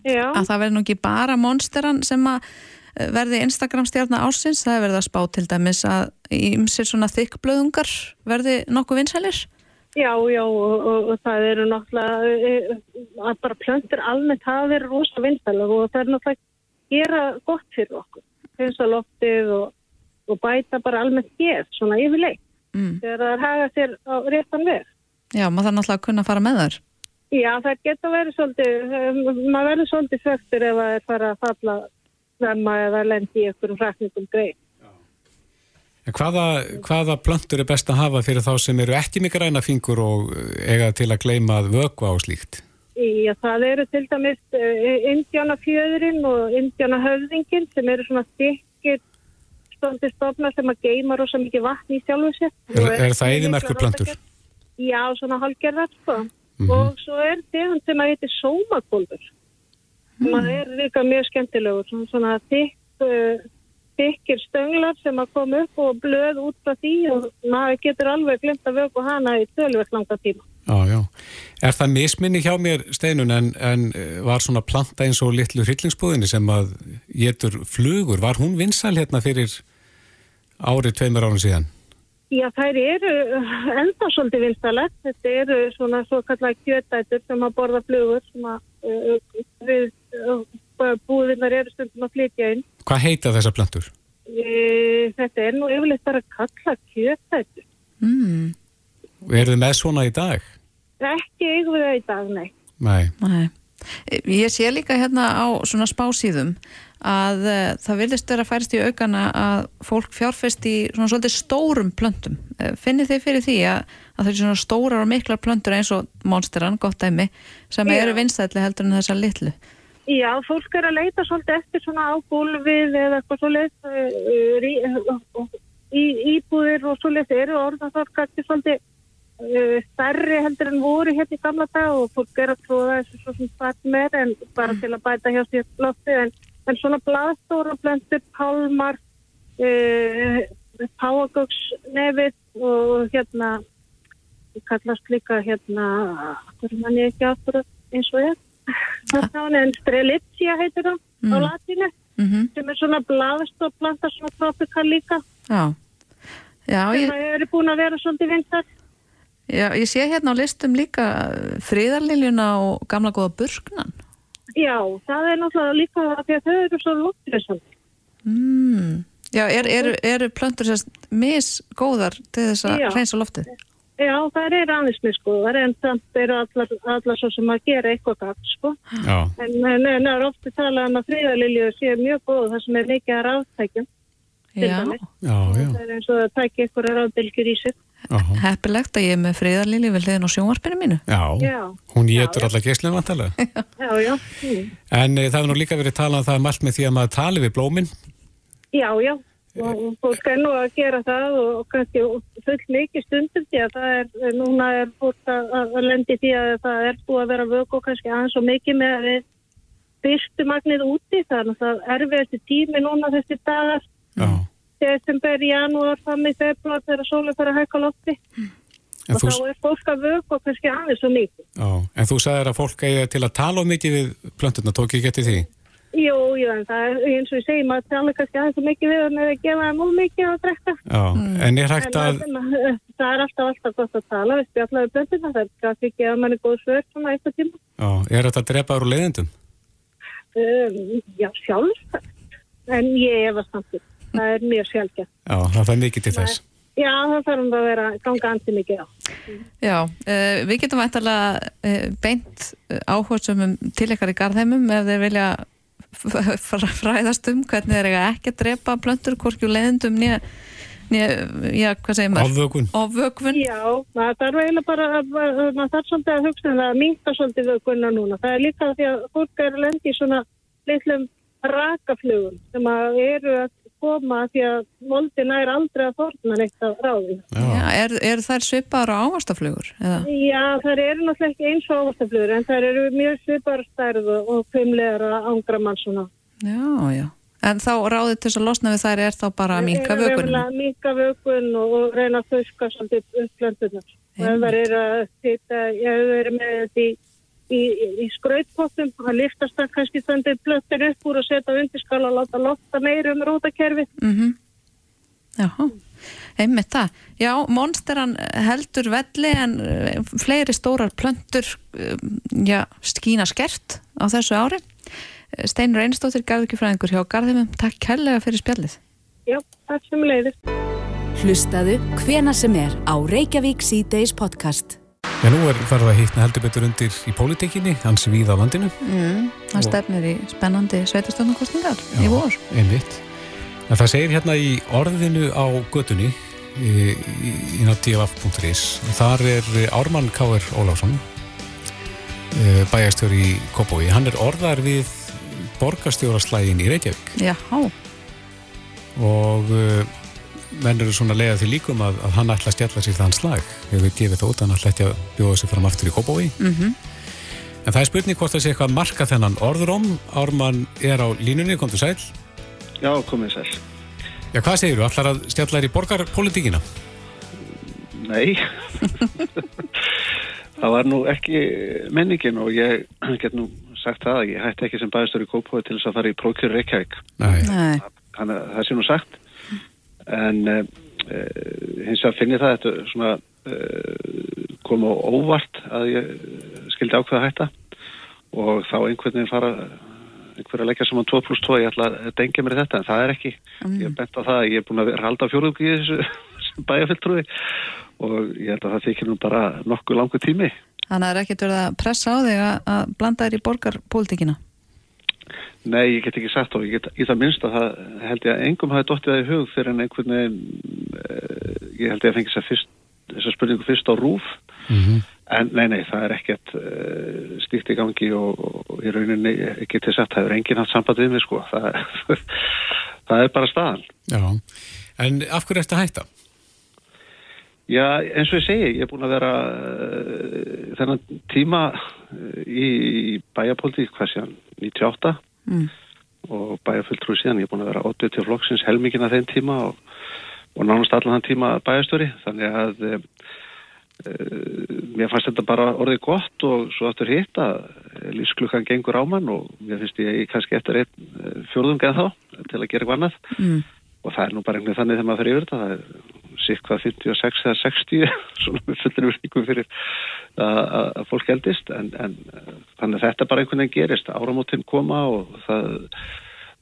K: Já.
C: að það verði nú ekki bara monsteran sem að eh, verði Instagram stjarnar ársins, það er verið að spá til dæmis að ymsir svona þykkblöðungar verði nokkuð vinsælir.
K: Já, já, og, og, og það eru náttúrulega e, að bara plöntur almennt hafa verið rosa vinstælega og það er náttúrulega að gera gott fyrir okkur. Finsa loftið og, og bæta bara almennt hér, svona yfirleitt.
C: Mm.
K: Þegar það er haga sér á réttan veg.
C: Já, maður þarf náttúrulega að kunna að fara með þar.
K: Já, það geta verið svolítið, um, maður verður svolítið svektur ef það er fara að falla svemma eða lendi í einhverjum frækningum greið.
B: Hvaða, hvaða plöntur er best að hafa fyrir þá sem eru ekki með græna fingur og eiga til að gleyma að vökva á slíkt?
K: Já, það eru til dæmis uh, indjánafjöðurinn og indjánahöfðingin sem eru svona stikkir stóndi stofnar sem að geima rosa mikið vatn í sjálfu sér.
B: Er, er það eðimerkur plöntur?
K: Já, svona hálgerðar, sko.
B: Mhm.
K: Og svo er tegund sem að heitir sómakólfur. Mm. Það er líka mjög skemmtilegur, svona, svona þykk, þykkir stönglar sem að koma upp og blöð út frá því og maður getur alveg glemt að vöku hana í tölvöld langa tíma.
B: Já, já. Er það misminni hjá mér steinun en, en eh, var svona planta eins og litlu hryllingsbúðinni sem að getur flugur, var hún vinsal hérna fyrir árið tveimur árum síðan?
K: Já, þær eru enda svolítið vinstalegt. Þetta eru svona svo kallar kjötætur sem að borða flugur sem að uh, við uh, búðinnar eru stundum að flytja inn.
B: Hvað heita þessar plantur?
K: Uh, þetta er nú yfirleitt bara að kalla kjötætur.
C: Mm.
B: Er þið með svona í dag?
K: Ekki við það í dag, nei.
B: Nei.
C: Nei. Ég sé líka hérna á svona spásíðum að uh, það vilist vera að færst í aukana að fólk fjárfest í svona svolítið stórum plöntum. Uh, finnir þið fyrir því að, að það er svona stórar og miklar plöntur eins og monsteran, gott dæmi, sem eru vinstætli heldur en þessar litlu?
K: Já, fólk er að leita svolítið eftir svona á gólfið eða eitthvað svolítið í, íbúðir og svolítið eru orðan þar kannski svolítið stærri heldur en voru hérna í gamla dag og fólk er að tróða þessu svo sem svart með en bara til að bæta hjá sér lofti en, en svona blaðstóra blöndur, pálmar uh, páagöksnefið og hérna kallast líka hérna hvernig mann ég ekki aftur eins og ég Þannig en strelitzia heitir það á
C: Mm.
K: latinu
C: Mm
K: sem er svona blaðstofplanta svona tropikal líka
C: Já. Já, ég,
K: eru búin að vera svolítið vinstar.
C: já, ég sé hérna á listum líka friðarliljuna og gamla góða burknan.
K: Já, það er náttúrulega líka því að þau eru svo lóttisandi.
C: Mm. Já, eru er, er plöntur sérst misgóðar til þess að
K: Já.
C: reynsa loftið?
K: Já, það er aðeins með skoðar en samt eru allar, allar svo sem að gera eitthvað gafn, sko.
B: Já.
K: En það er ofta talað um að fríðalilju sé mjög góð það sem er mikið að ráðtækjum. til
C: Já.
K: dæmis.
B: Já, já.
K: Það er eins og að tækja ykkur ráðbylgjur í sig.
B: Aha.
C: Heppilegt að ég er með friðarlilju við hliðin á sjónvarpinu mínu.
B: Já.
K: Já.
B: Hún getur alla geislinn vantalega.
K: Já, já.
B: En e, það hefur nú líka verið talað um það mælt með því að maður tali við blóminn.
K: Já, já. Og fólk er nú að gera það og, kannski full mikið stundum því að það er, núna er fólk að, að lendi því að það er búið að vera vöku og kannski aðeins og mikið með að við byrstumagnið úti þannig að það er við þessi tími núna þessi dagar desember, janúar, fram í februar þegar sólinn fyrir að hækka lofti
B: En
K: og
B: þú,
K: þá er fólk að vöku og kannski aðeins og mikið.
B: já. en þú sagðir að fólk eigi til að tala of mikið við plönturna, tók ég getið því?
K: Jú, jú, en það er eins og ég segi maður tala kannski aðeins og mikið við hann eða gefa það mjög mikið að drekka.
B: Já, en er hægt
K: En
B: að,
K: það, það er alltaf alltaf gott að tala við spjallaðu blöndina, það er kannski ekki að mann er góð svör svona eitthvað tíma.
B: já, er þetta að drepa úr leiðendum?
K: Um, já, sjálfsagt, en ég efast samt það er mjög sjálfgætt.
B: Já, það er mikið til þess.
K: Já, það þarf að vera ganga ansi mikið á.
C: Já, uh, við getum væntalega uh, beint áhersum til ykkar í garðheimum ef þeir vilja fræðast um hvernig þeir eiga ekki að drepa plöntur, hvorki úr leiðendum nýja, já, hvað segir maður?
B: Ofvökun.
C: Ofvökun.
K: Já, maður þarf eiginlega bara, að- að- maður þarf svolítið að hugsa um það að minka svolítið vökunna núna. Það er líka því að fólk er að lendi í svona litlum rakaflugum sem að eru að koma því að moldin er aldrei að forna neitt af ráðinu.
C: Já, er, er þær svipaðar á ávastaflugur? Eða?
K: Já, það eru náttúrulega ekki eins og ávastaflugur en það eru mjög svipar stærð og og kvimlegar að ángra mann svona.
C: Já, já. En þá ráðið til þess að losna við þær er þá bara að minka vökunum?
K: Að minka vökun og, og reyna að þauska svolítið upplöndunar. Og ef það er að sita, ég hefur verið með þetta í, í, í skrautpottum, að liftast það kannski stundið blöttir upp úr og setja undirskala og láta lofta meir um rótakerfi.
C: Mm Já, einmitt það. Já, monsteran heldur velli en eh, fleiri stórar plöntur eh, já, skína skert á þessu ári. Eh, Steinur Einstóttir, garðurkifræðingur hjá Garðimum. Takk kærlega fyrir spjallið.
K: Já, takk sem leiðist.
A: Hlustaðu hvena sem er á Reykjavík C-Days podcast.
B: Já, nú er að hittna heldur betur undir í pólitíkinni, hans við á landinu.
C: Mm,
B: Og-
C: stefnir í spennandi sveitastöndakostningar í vor.
B: Einmitt. En það segir hérna í orðinu á í, í, í náttúrulega.is þar er Ármann K.R. Ólafsson eh, bæjarstjóri í Kópói. Hann er orðar við borgarstjóraslægin í Reykjavík
C: Já,
B: og uh, menn eru svona leiða því líkum að, að hann ætla að stjalla sér þann slag hefur gefið þótt, hann ætla ekki að bjóða sig fram aftur í Kópói
C: mm
B: en það er spurning hvort það sé eitthvað að marka þennan orðróm Ármann er á línunni, kom til sæl
L: Já, komið sér.
B: Já, hvað segir þú? Ætlar að stjalla þér í borgarpolitíkina?
L: Nei.
G: það var nú ekki menningin og ég get nú sagt það að ég hætti ekki sem bæðistur í Kópói til þess að fara í prókjur Reykjavík.
B: Nei.
C: Nei.
G: Þannig að það sé nú sagt. En uh, hins vegar finn ég það þetta svona uh, koma á óvart að ég skildi ákveða hætta. Og þá einhvern veginn fara einhver að leggja saman 2 pluss 2 ég ætla að dengja mér þetta en það er ekki. Ég er bent á það að ég er búin að halda fjóruðum í þessu sem bæjarfylltrúi og ég held að það þykir nú bara nokkuð langu tími.
C: Þannig að það er ekkert verið að pressa á þig að, að blanda þér í borgarpólitíkina.
G: Nei, ég get ekki sagt og ég get í það minnst að það held ég að engum hafi dottið það í hug fyrir en einhvern veginn uh, ég held ég að fengi þess að spurningu fyrst á rúf. En nei, nei, það er ekkert uh, stíkt í gangi og, og í rauninni getið sagt, það er enginn haft samband við mig sko, það, það er bara staðan.
B: Já, en af hverju ertu að hætta?
G: Já, eins og ég segi, ég er búin að vera uh, þennan tíma uh, í bæjarpolítík, hvað sé hann, 98
C: Mm.
G: og bæjarfulltrúi síðan, ég er búin að vera 80 til flokksins helmingin að þeim tíma og, og nánast allan þann tíma bæjarstöri, þannig að uh, mér fannst þetta bara orðið gott og svo aftur hitt að lífsklukkan gengur á mann og mér finnst ég kannski eftir einn fjórðum geð þá til að gera eitthvað annað
C: Mm.
G: og það er nú bara einhvern þannig þegar maður fyrir yfir þetta það er sikk hvað 56 eða 60 svona með fullir virðingum fyrir að, fólk eldist. En, en uh, þannig að þetta bara einhvern veginn gerist. Áramótin koma og það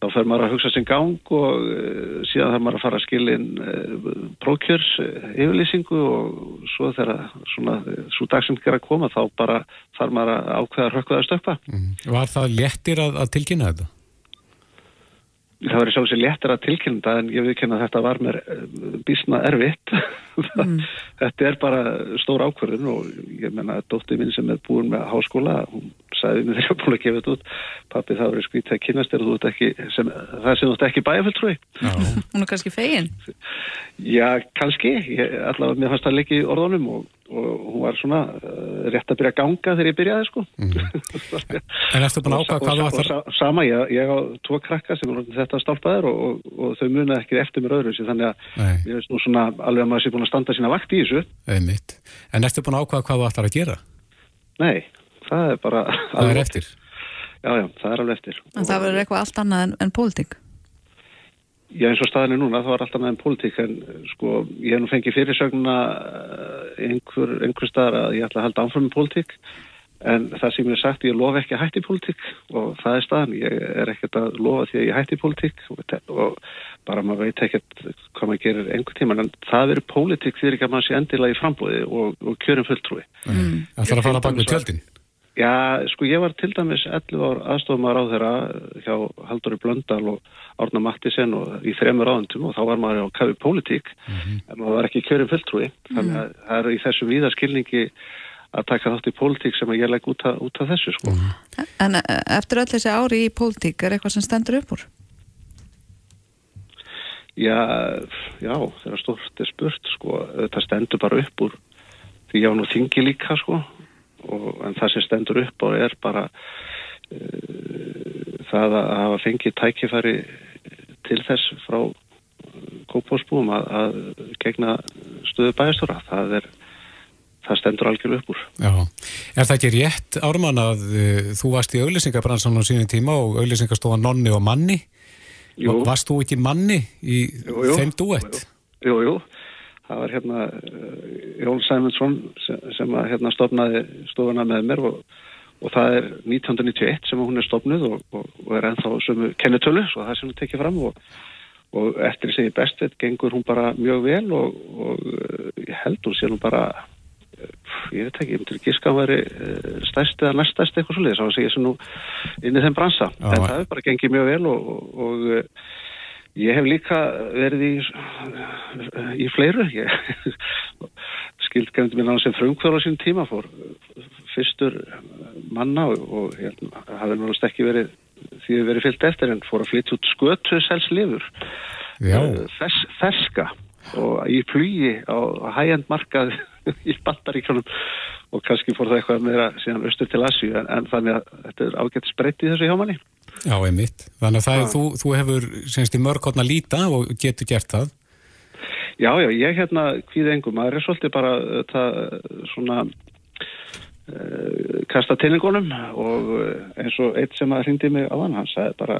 G: þá fer maður að hugsa sinn gang og uh, síðan þarf maður að fara að skilin uh, prókjörs yfirlýsingu og svo þegar svona svo dagsend er að koma þá bara þarf maður að ákveða að stökpa
B: Var það léttir að, að tilkynna þetta?
G: Það var í sjálf sér léttir að tilkynna en ég viðkynna að þetta var mér bísna erfitt. Þetta er bara stór ákvörðun og ég menna að dóttið minn sem er búin með háskóla, hún sagði mér þegar ég var búin að gefa þetta út. Pappi það verið skvítið að kynast þér og þú ert ekki sem, það sem þú ert ekki bæjarfulltrúi.
C: Hún er kannski fegin.
G: Já, kannski, ég, allavega mér fannst það leikið í orðunum og, og hún var svona uh, rétt að byrja að ganga þegar ég byrjaði sko.
B: En ertu búin að ákvaða hvað
G: og, og sama, ég, ég á tvo krakka sem er þetta stálpaðir og, og, og þau muna ekki eftir mér öðru þannig að ég veist nú svona alveg að maður sé búin að standa sína vakt í þessu.
B: Einmitt. En ertu búin að ákvaða hvað þú ætlar að gera?
G: Nei, það er bara
B: Það er eftir
G: Já, já, það er alveg eftir
C: En það verður eitthvað allt annað en, en pólitík.
G: Já, eins og staðinu núna, það var alltaf með en pólitík en sko, ég hef nú fengið fyrirsögnuna einhver, einhver staðar að ég ætla að halda áfram með pólitík en það sem ég er sagt, ég lofa ekki að hætti pólitík og það er staðan, ég er ekkert að lofa því að ég hætti pólitík og, og bara maður veit ekkert hvað maður gerir einhver tíma, en það verður pólitík því ekki að maður sé endilega í frambóði og, og kjörum fulltrúi.
B: Mm. Það þarf að fara bak við tjöldin
G: Já, sko ég var til dæmis 11 ár aðstofumar á þeirra hjá Halldóri Blöndal og Árna Mattisen og í þremur áðundum og þá var maður á kafi pólitík en maður var ekki kjörum fulltrúi. Þannig að það er í þessu víðaskilningi að taka þátt í pólitík sem að ég legg út, út af þessu sko.
C: En eh, eftir öll þessi ári í pólitík er eitthvað sem stendur upp úr?
G: Já, já, stort er spurt sko, þetta stendur bara upp úr því ég á nú þingi líka sko og, en það sem stendur upp á er bara uh, það að hafa fengið tækifæri til þess frá kópásbúum að, að gegna stöðu bæjastóra það er það stendur algjörlega upp úr
B: Já, er það ekki rétt Ármann að uh, þú varst í auglýsingabransan á sínum tíma og auglýsingastofa nonni og manni
G: Jú.
B: Varst þú ekki manni í
G: Jú, jú.
B: þeim duett?
G: Jú, jú, það var hérna uh, Jón Sæmundsson sem, sem að hérna stofnaði stofuna með mér og, og það er 1991 sem hún er stofnuð og, og, og er ennþá sömu kennitölu, svo það sem hún tekið fram og, og eftir því segi bestveit gengur hún bara mjög vel og, og uh, ég held hún sé nú bara uh, ég veit ekki, ég myndir giska að veri stærst eða næststærst eitthvað svolítið, svo að segja sem nú inn í þeim bransa,
B: Já,
G: en það er bara gengið mjög vel og, Ég hef líka verið í, í fleiru. Ég skildgændi mér náttúrulega sem frumkvöla á sín tíma fór fyrstur manna og, hérna, hafði náttúrulega ekki verið því við verið fyllt eftir en fór að flytja út skötu selslifur
B: Já.
G: Þess, ferska og í flugi á hægjand markað í Bandaríkjónum og kannski fór það eitthvað meira síðan austur til Asju en, en þannig að þetta er ágætt spreytt í þessu hjá manni.
B: Já, einmitt. Þannig að það þú, þú hefur semst í mörg hodna líta og getur gert það.
G: Já, já, ég hérna kvíði engum, maður er svolítið bara það svona uh, kasta tilningunum og uh, eins og eitt sem að hrindi mig á hann, hann sagði bara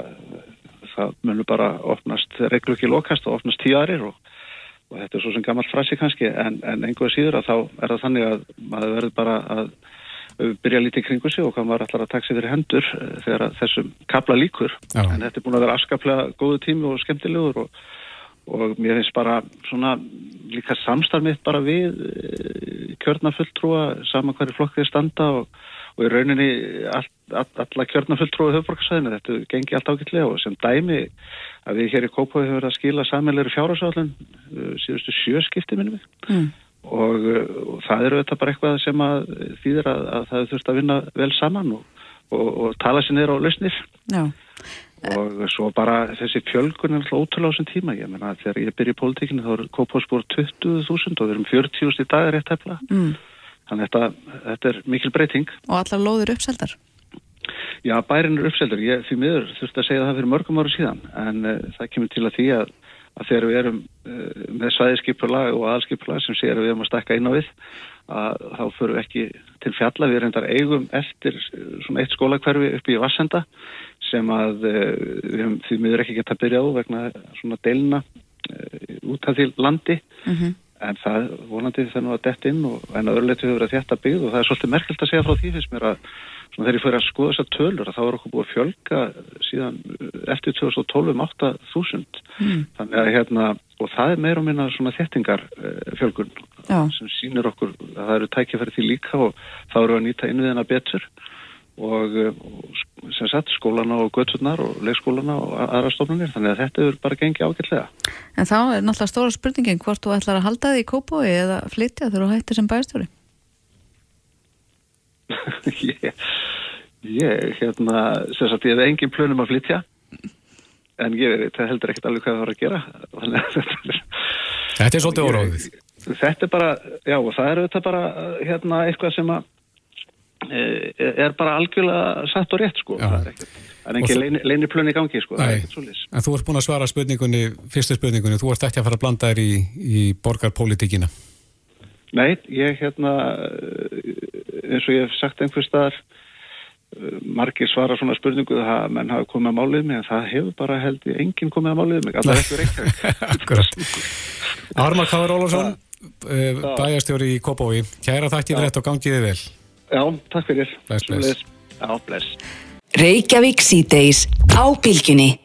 G: það munur bara opnast reglu ekki lokast og opnast tíu aðrir og, og þetta er svo sem gammal frasi kannski en, en einhverja síður að þá er það þannig að maður verður bara að byrja lítið kringu sig og hvað maður ætlar að taka sig fyrir hendur þegar þessum kapla líkur
B: Já.
G: en þetta er búin að vera afskaplega góðu tími og skemmtilegur og, og mér finnst bara svona líka samstarf mitt bara við eh, kjörnafulltrúa sama hverju flokkið standa og, og í rauninni all, all, alla kjörnafulltrúa höfborgarsæðinu, þetta gengi allt ágætlega og sem dæmi að við hér í Kópaví höfum verið að skila samanleiri fjárhásállin síðustu sjöskipti minnum við
C: Mm.
G: og, uh, og það eru þetta bara eitthvað sem að þýðir að, að það þurft að vinna vel saman og, og, og tala sér niður á lausnir
C: Já.
G: og svo bara þessi fjölgun er alltaf ótrúlega á þessum tíma ég meina þegar ég byrja í pólitíkinu þá er Kópásbúr 20.000 og við erum 40.000 í dag rétt hefla
C: Mm.
G: Þannig að þetta, þetta er mikil breyting
C: Og allar lóður uppseldar.
G: Já, bærin er uppseldur. Ég því miður þurfti að segja það fyrir mörgum ára síðan en uh, það kemur til að því að, að þegar við erum uh, með svæðiskipulag og aðskipulag sem að við erum að stakka inn á við að þá förum við ekki til fjalla. Við reyndar eigum eftir uh, svona eitt skólakverfi upp í Vassenda sem að uh, við því miður ekki geta að byrja á vegna svona deilina uh, út af því landi
C: Mm
G: en það vonandi það nú að dett inn og en að öðruleitu hefur verið þetta byggð og það er svolítið merkelt að segja frá því fyrst mér að þegar ég fyrir að skoða þessar tölur að þá er okkur búið að fjölga síðan eftir 2012 um 8.000
C: Mm.
G: þannig að hérna og það er meira og minna svona þettingar uh, fjölgun
C: Já.
G: sem sýnir okkur að það eru tækifæri því líka og þá eru að nýta innviðina betur og, og sem sagt skólana og götturnar og leikskólana og a- aðra stofnunir þannig að þetta er bara gengið ágætlega
C: En þá er náttúrulega stóra spurningin hvort þú ætlar að halda þig í kópói eða flytja þegar þú hættir sem bæstjóri.
G: ég, ég hérna sem sagt ég hef engin plönum að flytja en ég veit það heldur ekkert alveg hvað það var að gera þannig að þetta er
B: Þetta svolítið óráðið.
G: þetta er bara, já og það er auðvitað bara hérna eitthvað sem að er bara algjörlega satt og rétt sko. Það er ekkert, það er
B: þú-
G: leini, leini plön í gangi sko, það er ekkert svoleiðis.
B: en þú ert búin að svara spurningunni, fyrstu spurningunni, þú ert ekki að fara að blanda þér í, í borgarpólitíkina.
G: Nei, ég hérna eh, eins og ég hef sagt einhver staðar eh, margir svara svona spurningu að menn hafa komið að málið mig en það hefur bara held ég enginn komið að málið mig allar ekki
B: Akkurat. Ármar Káður Ólafsson, uh, bæjastjóri í Kópói, kæra fyrir þetta og gangiði vel.
G: Já, takk fyrir
B: Bless, bless.
G: Já, bless
A: Reykjavík síðdeis á bylginni.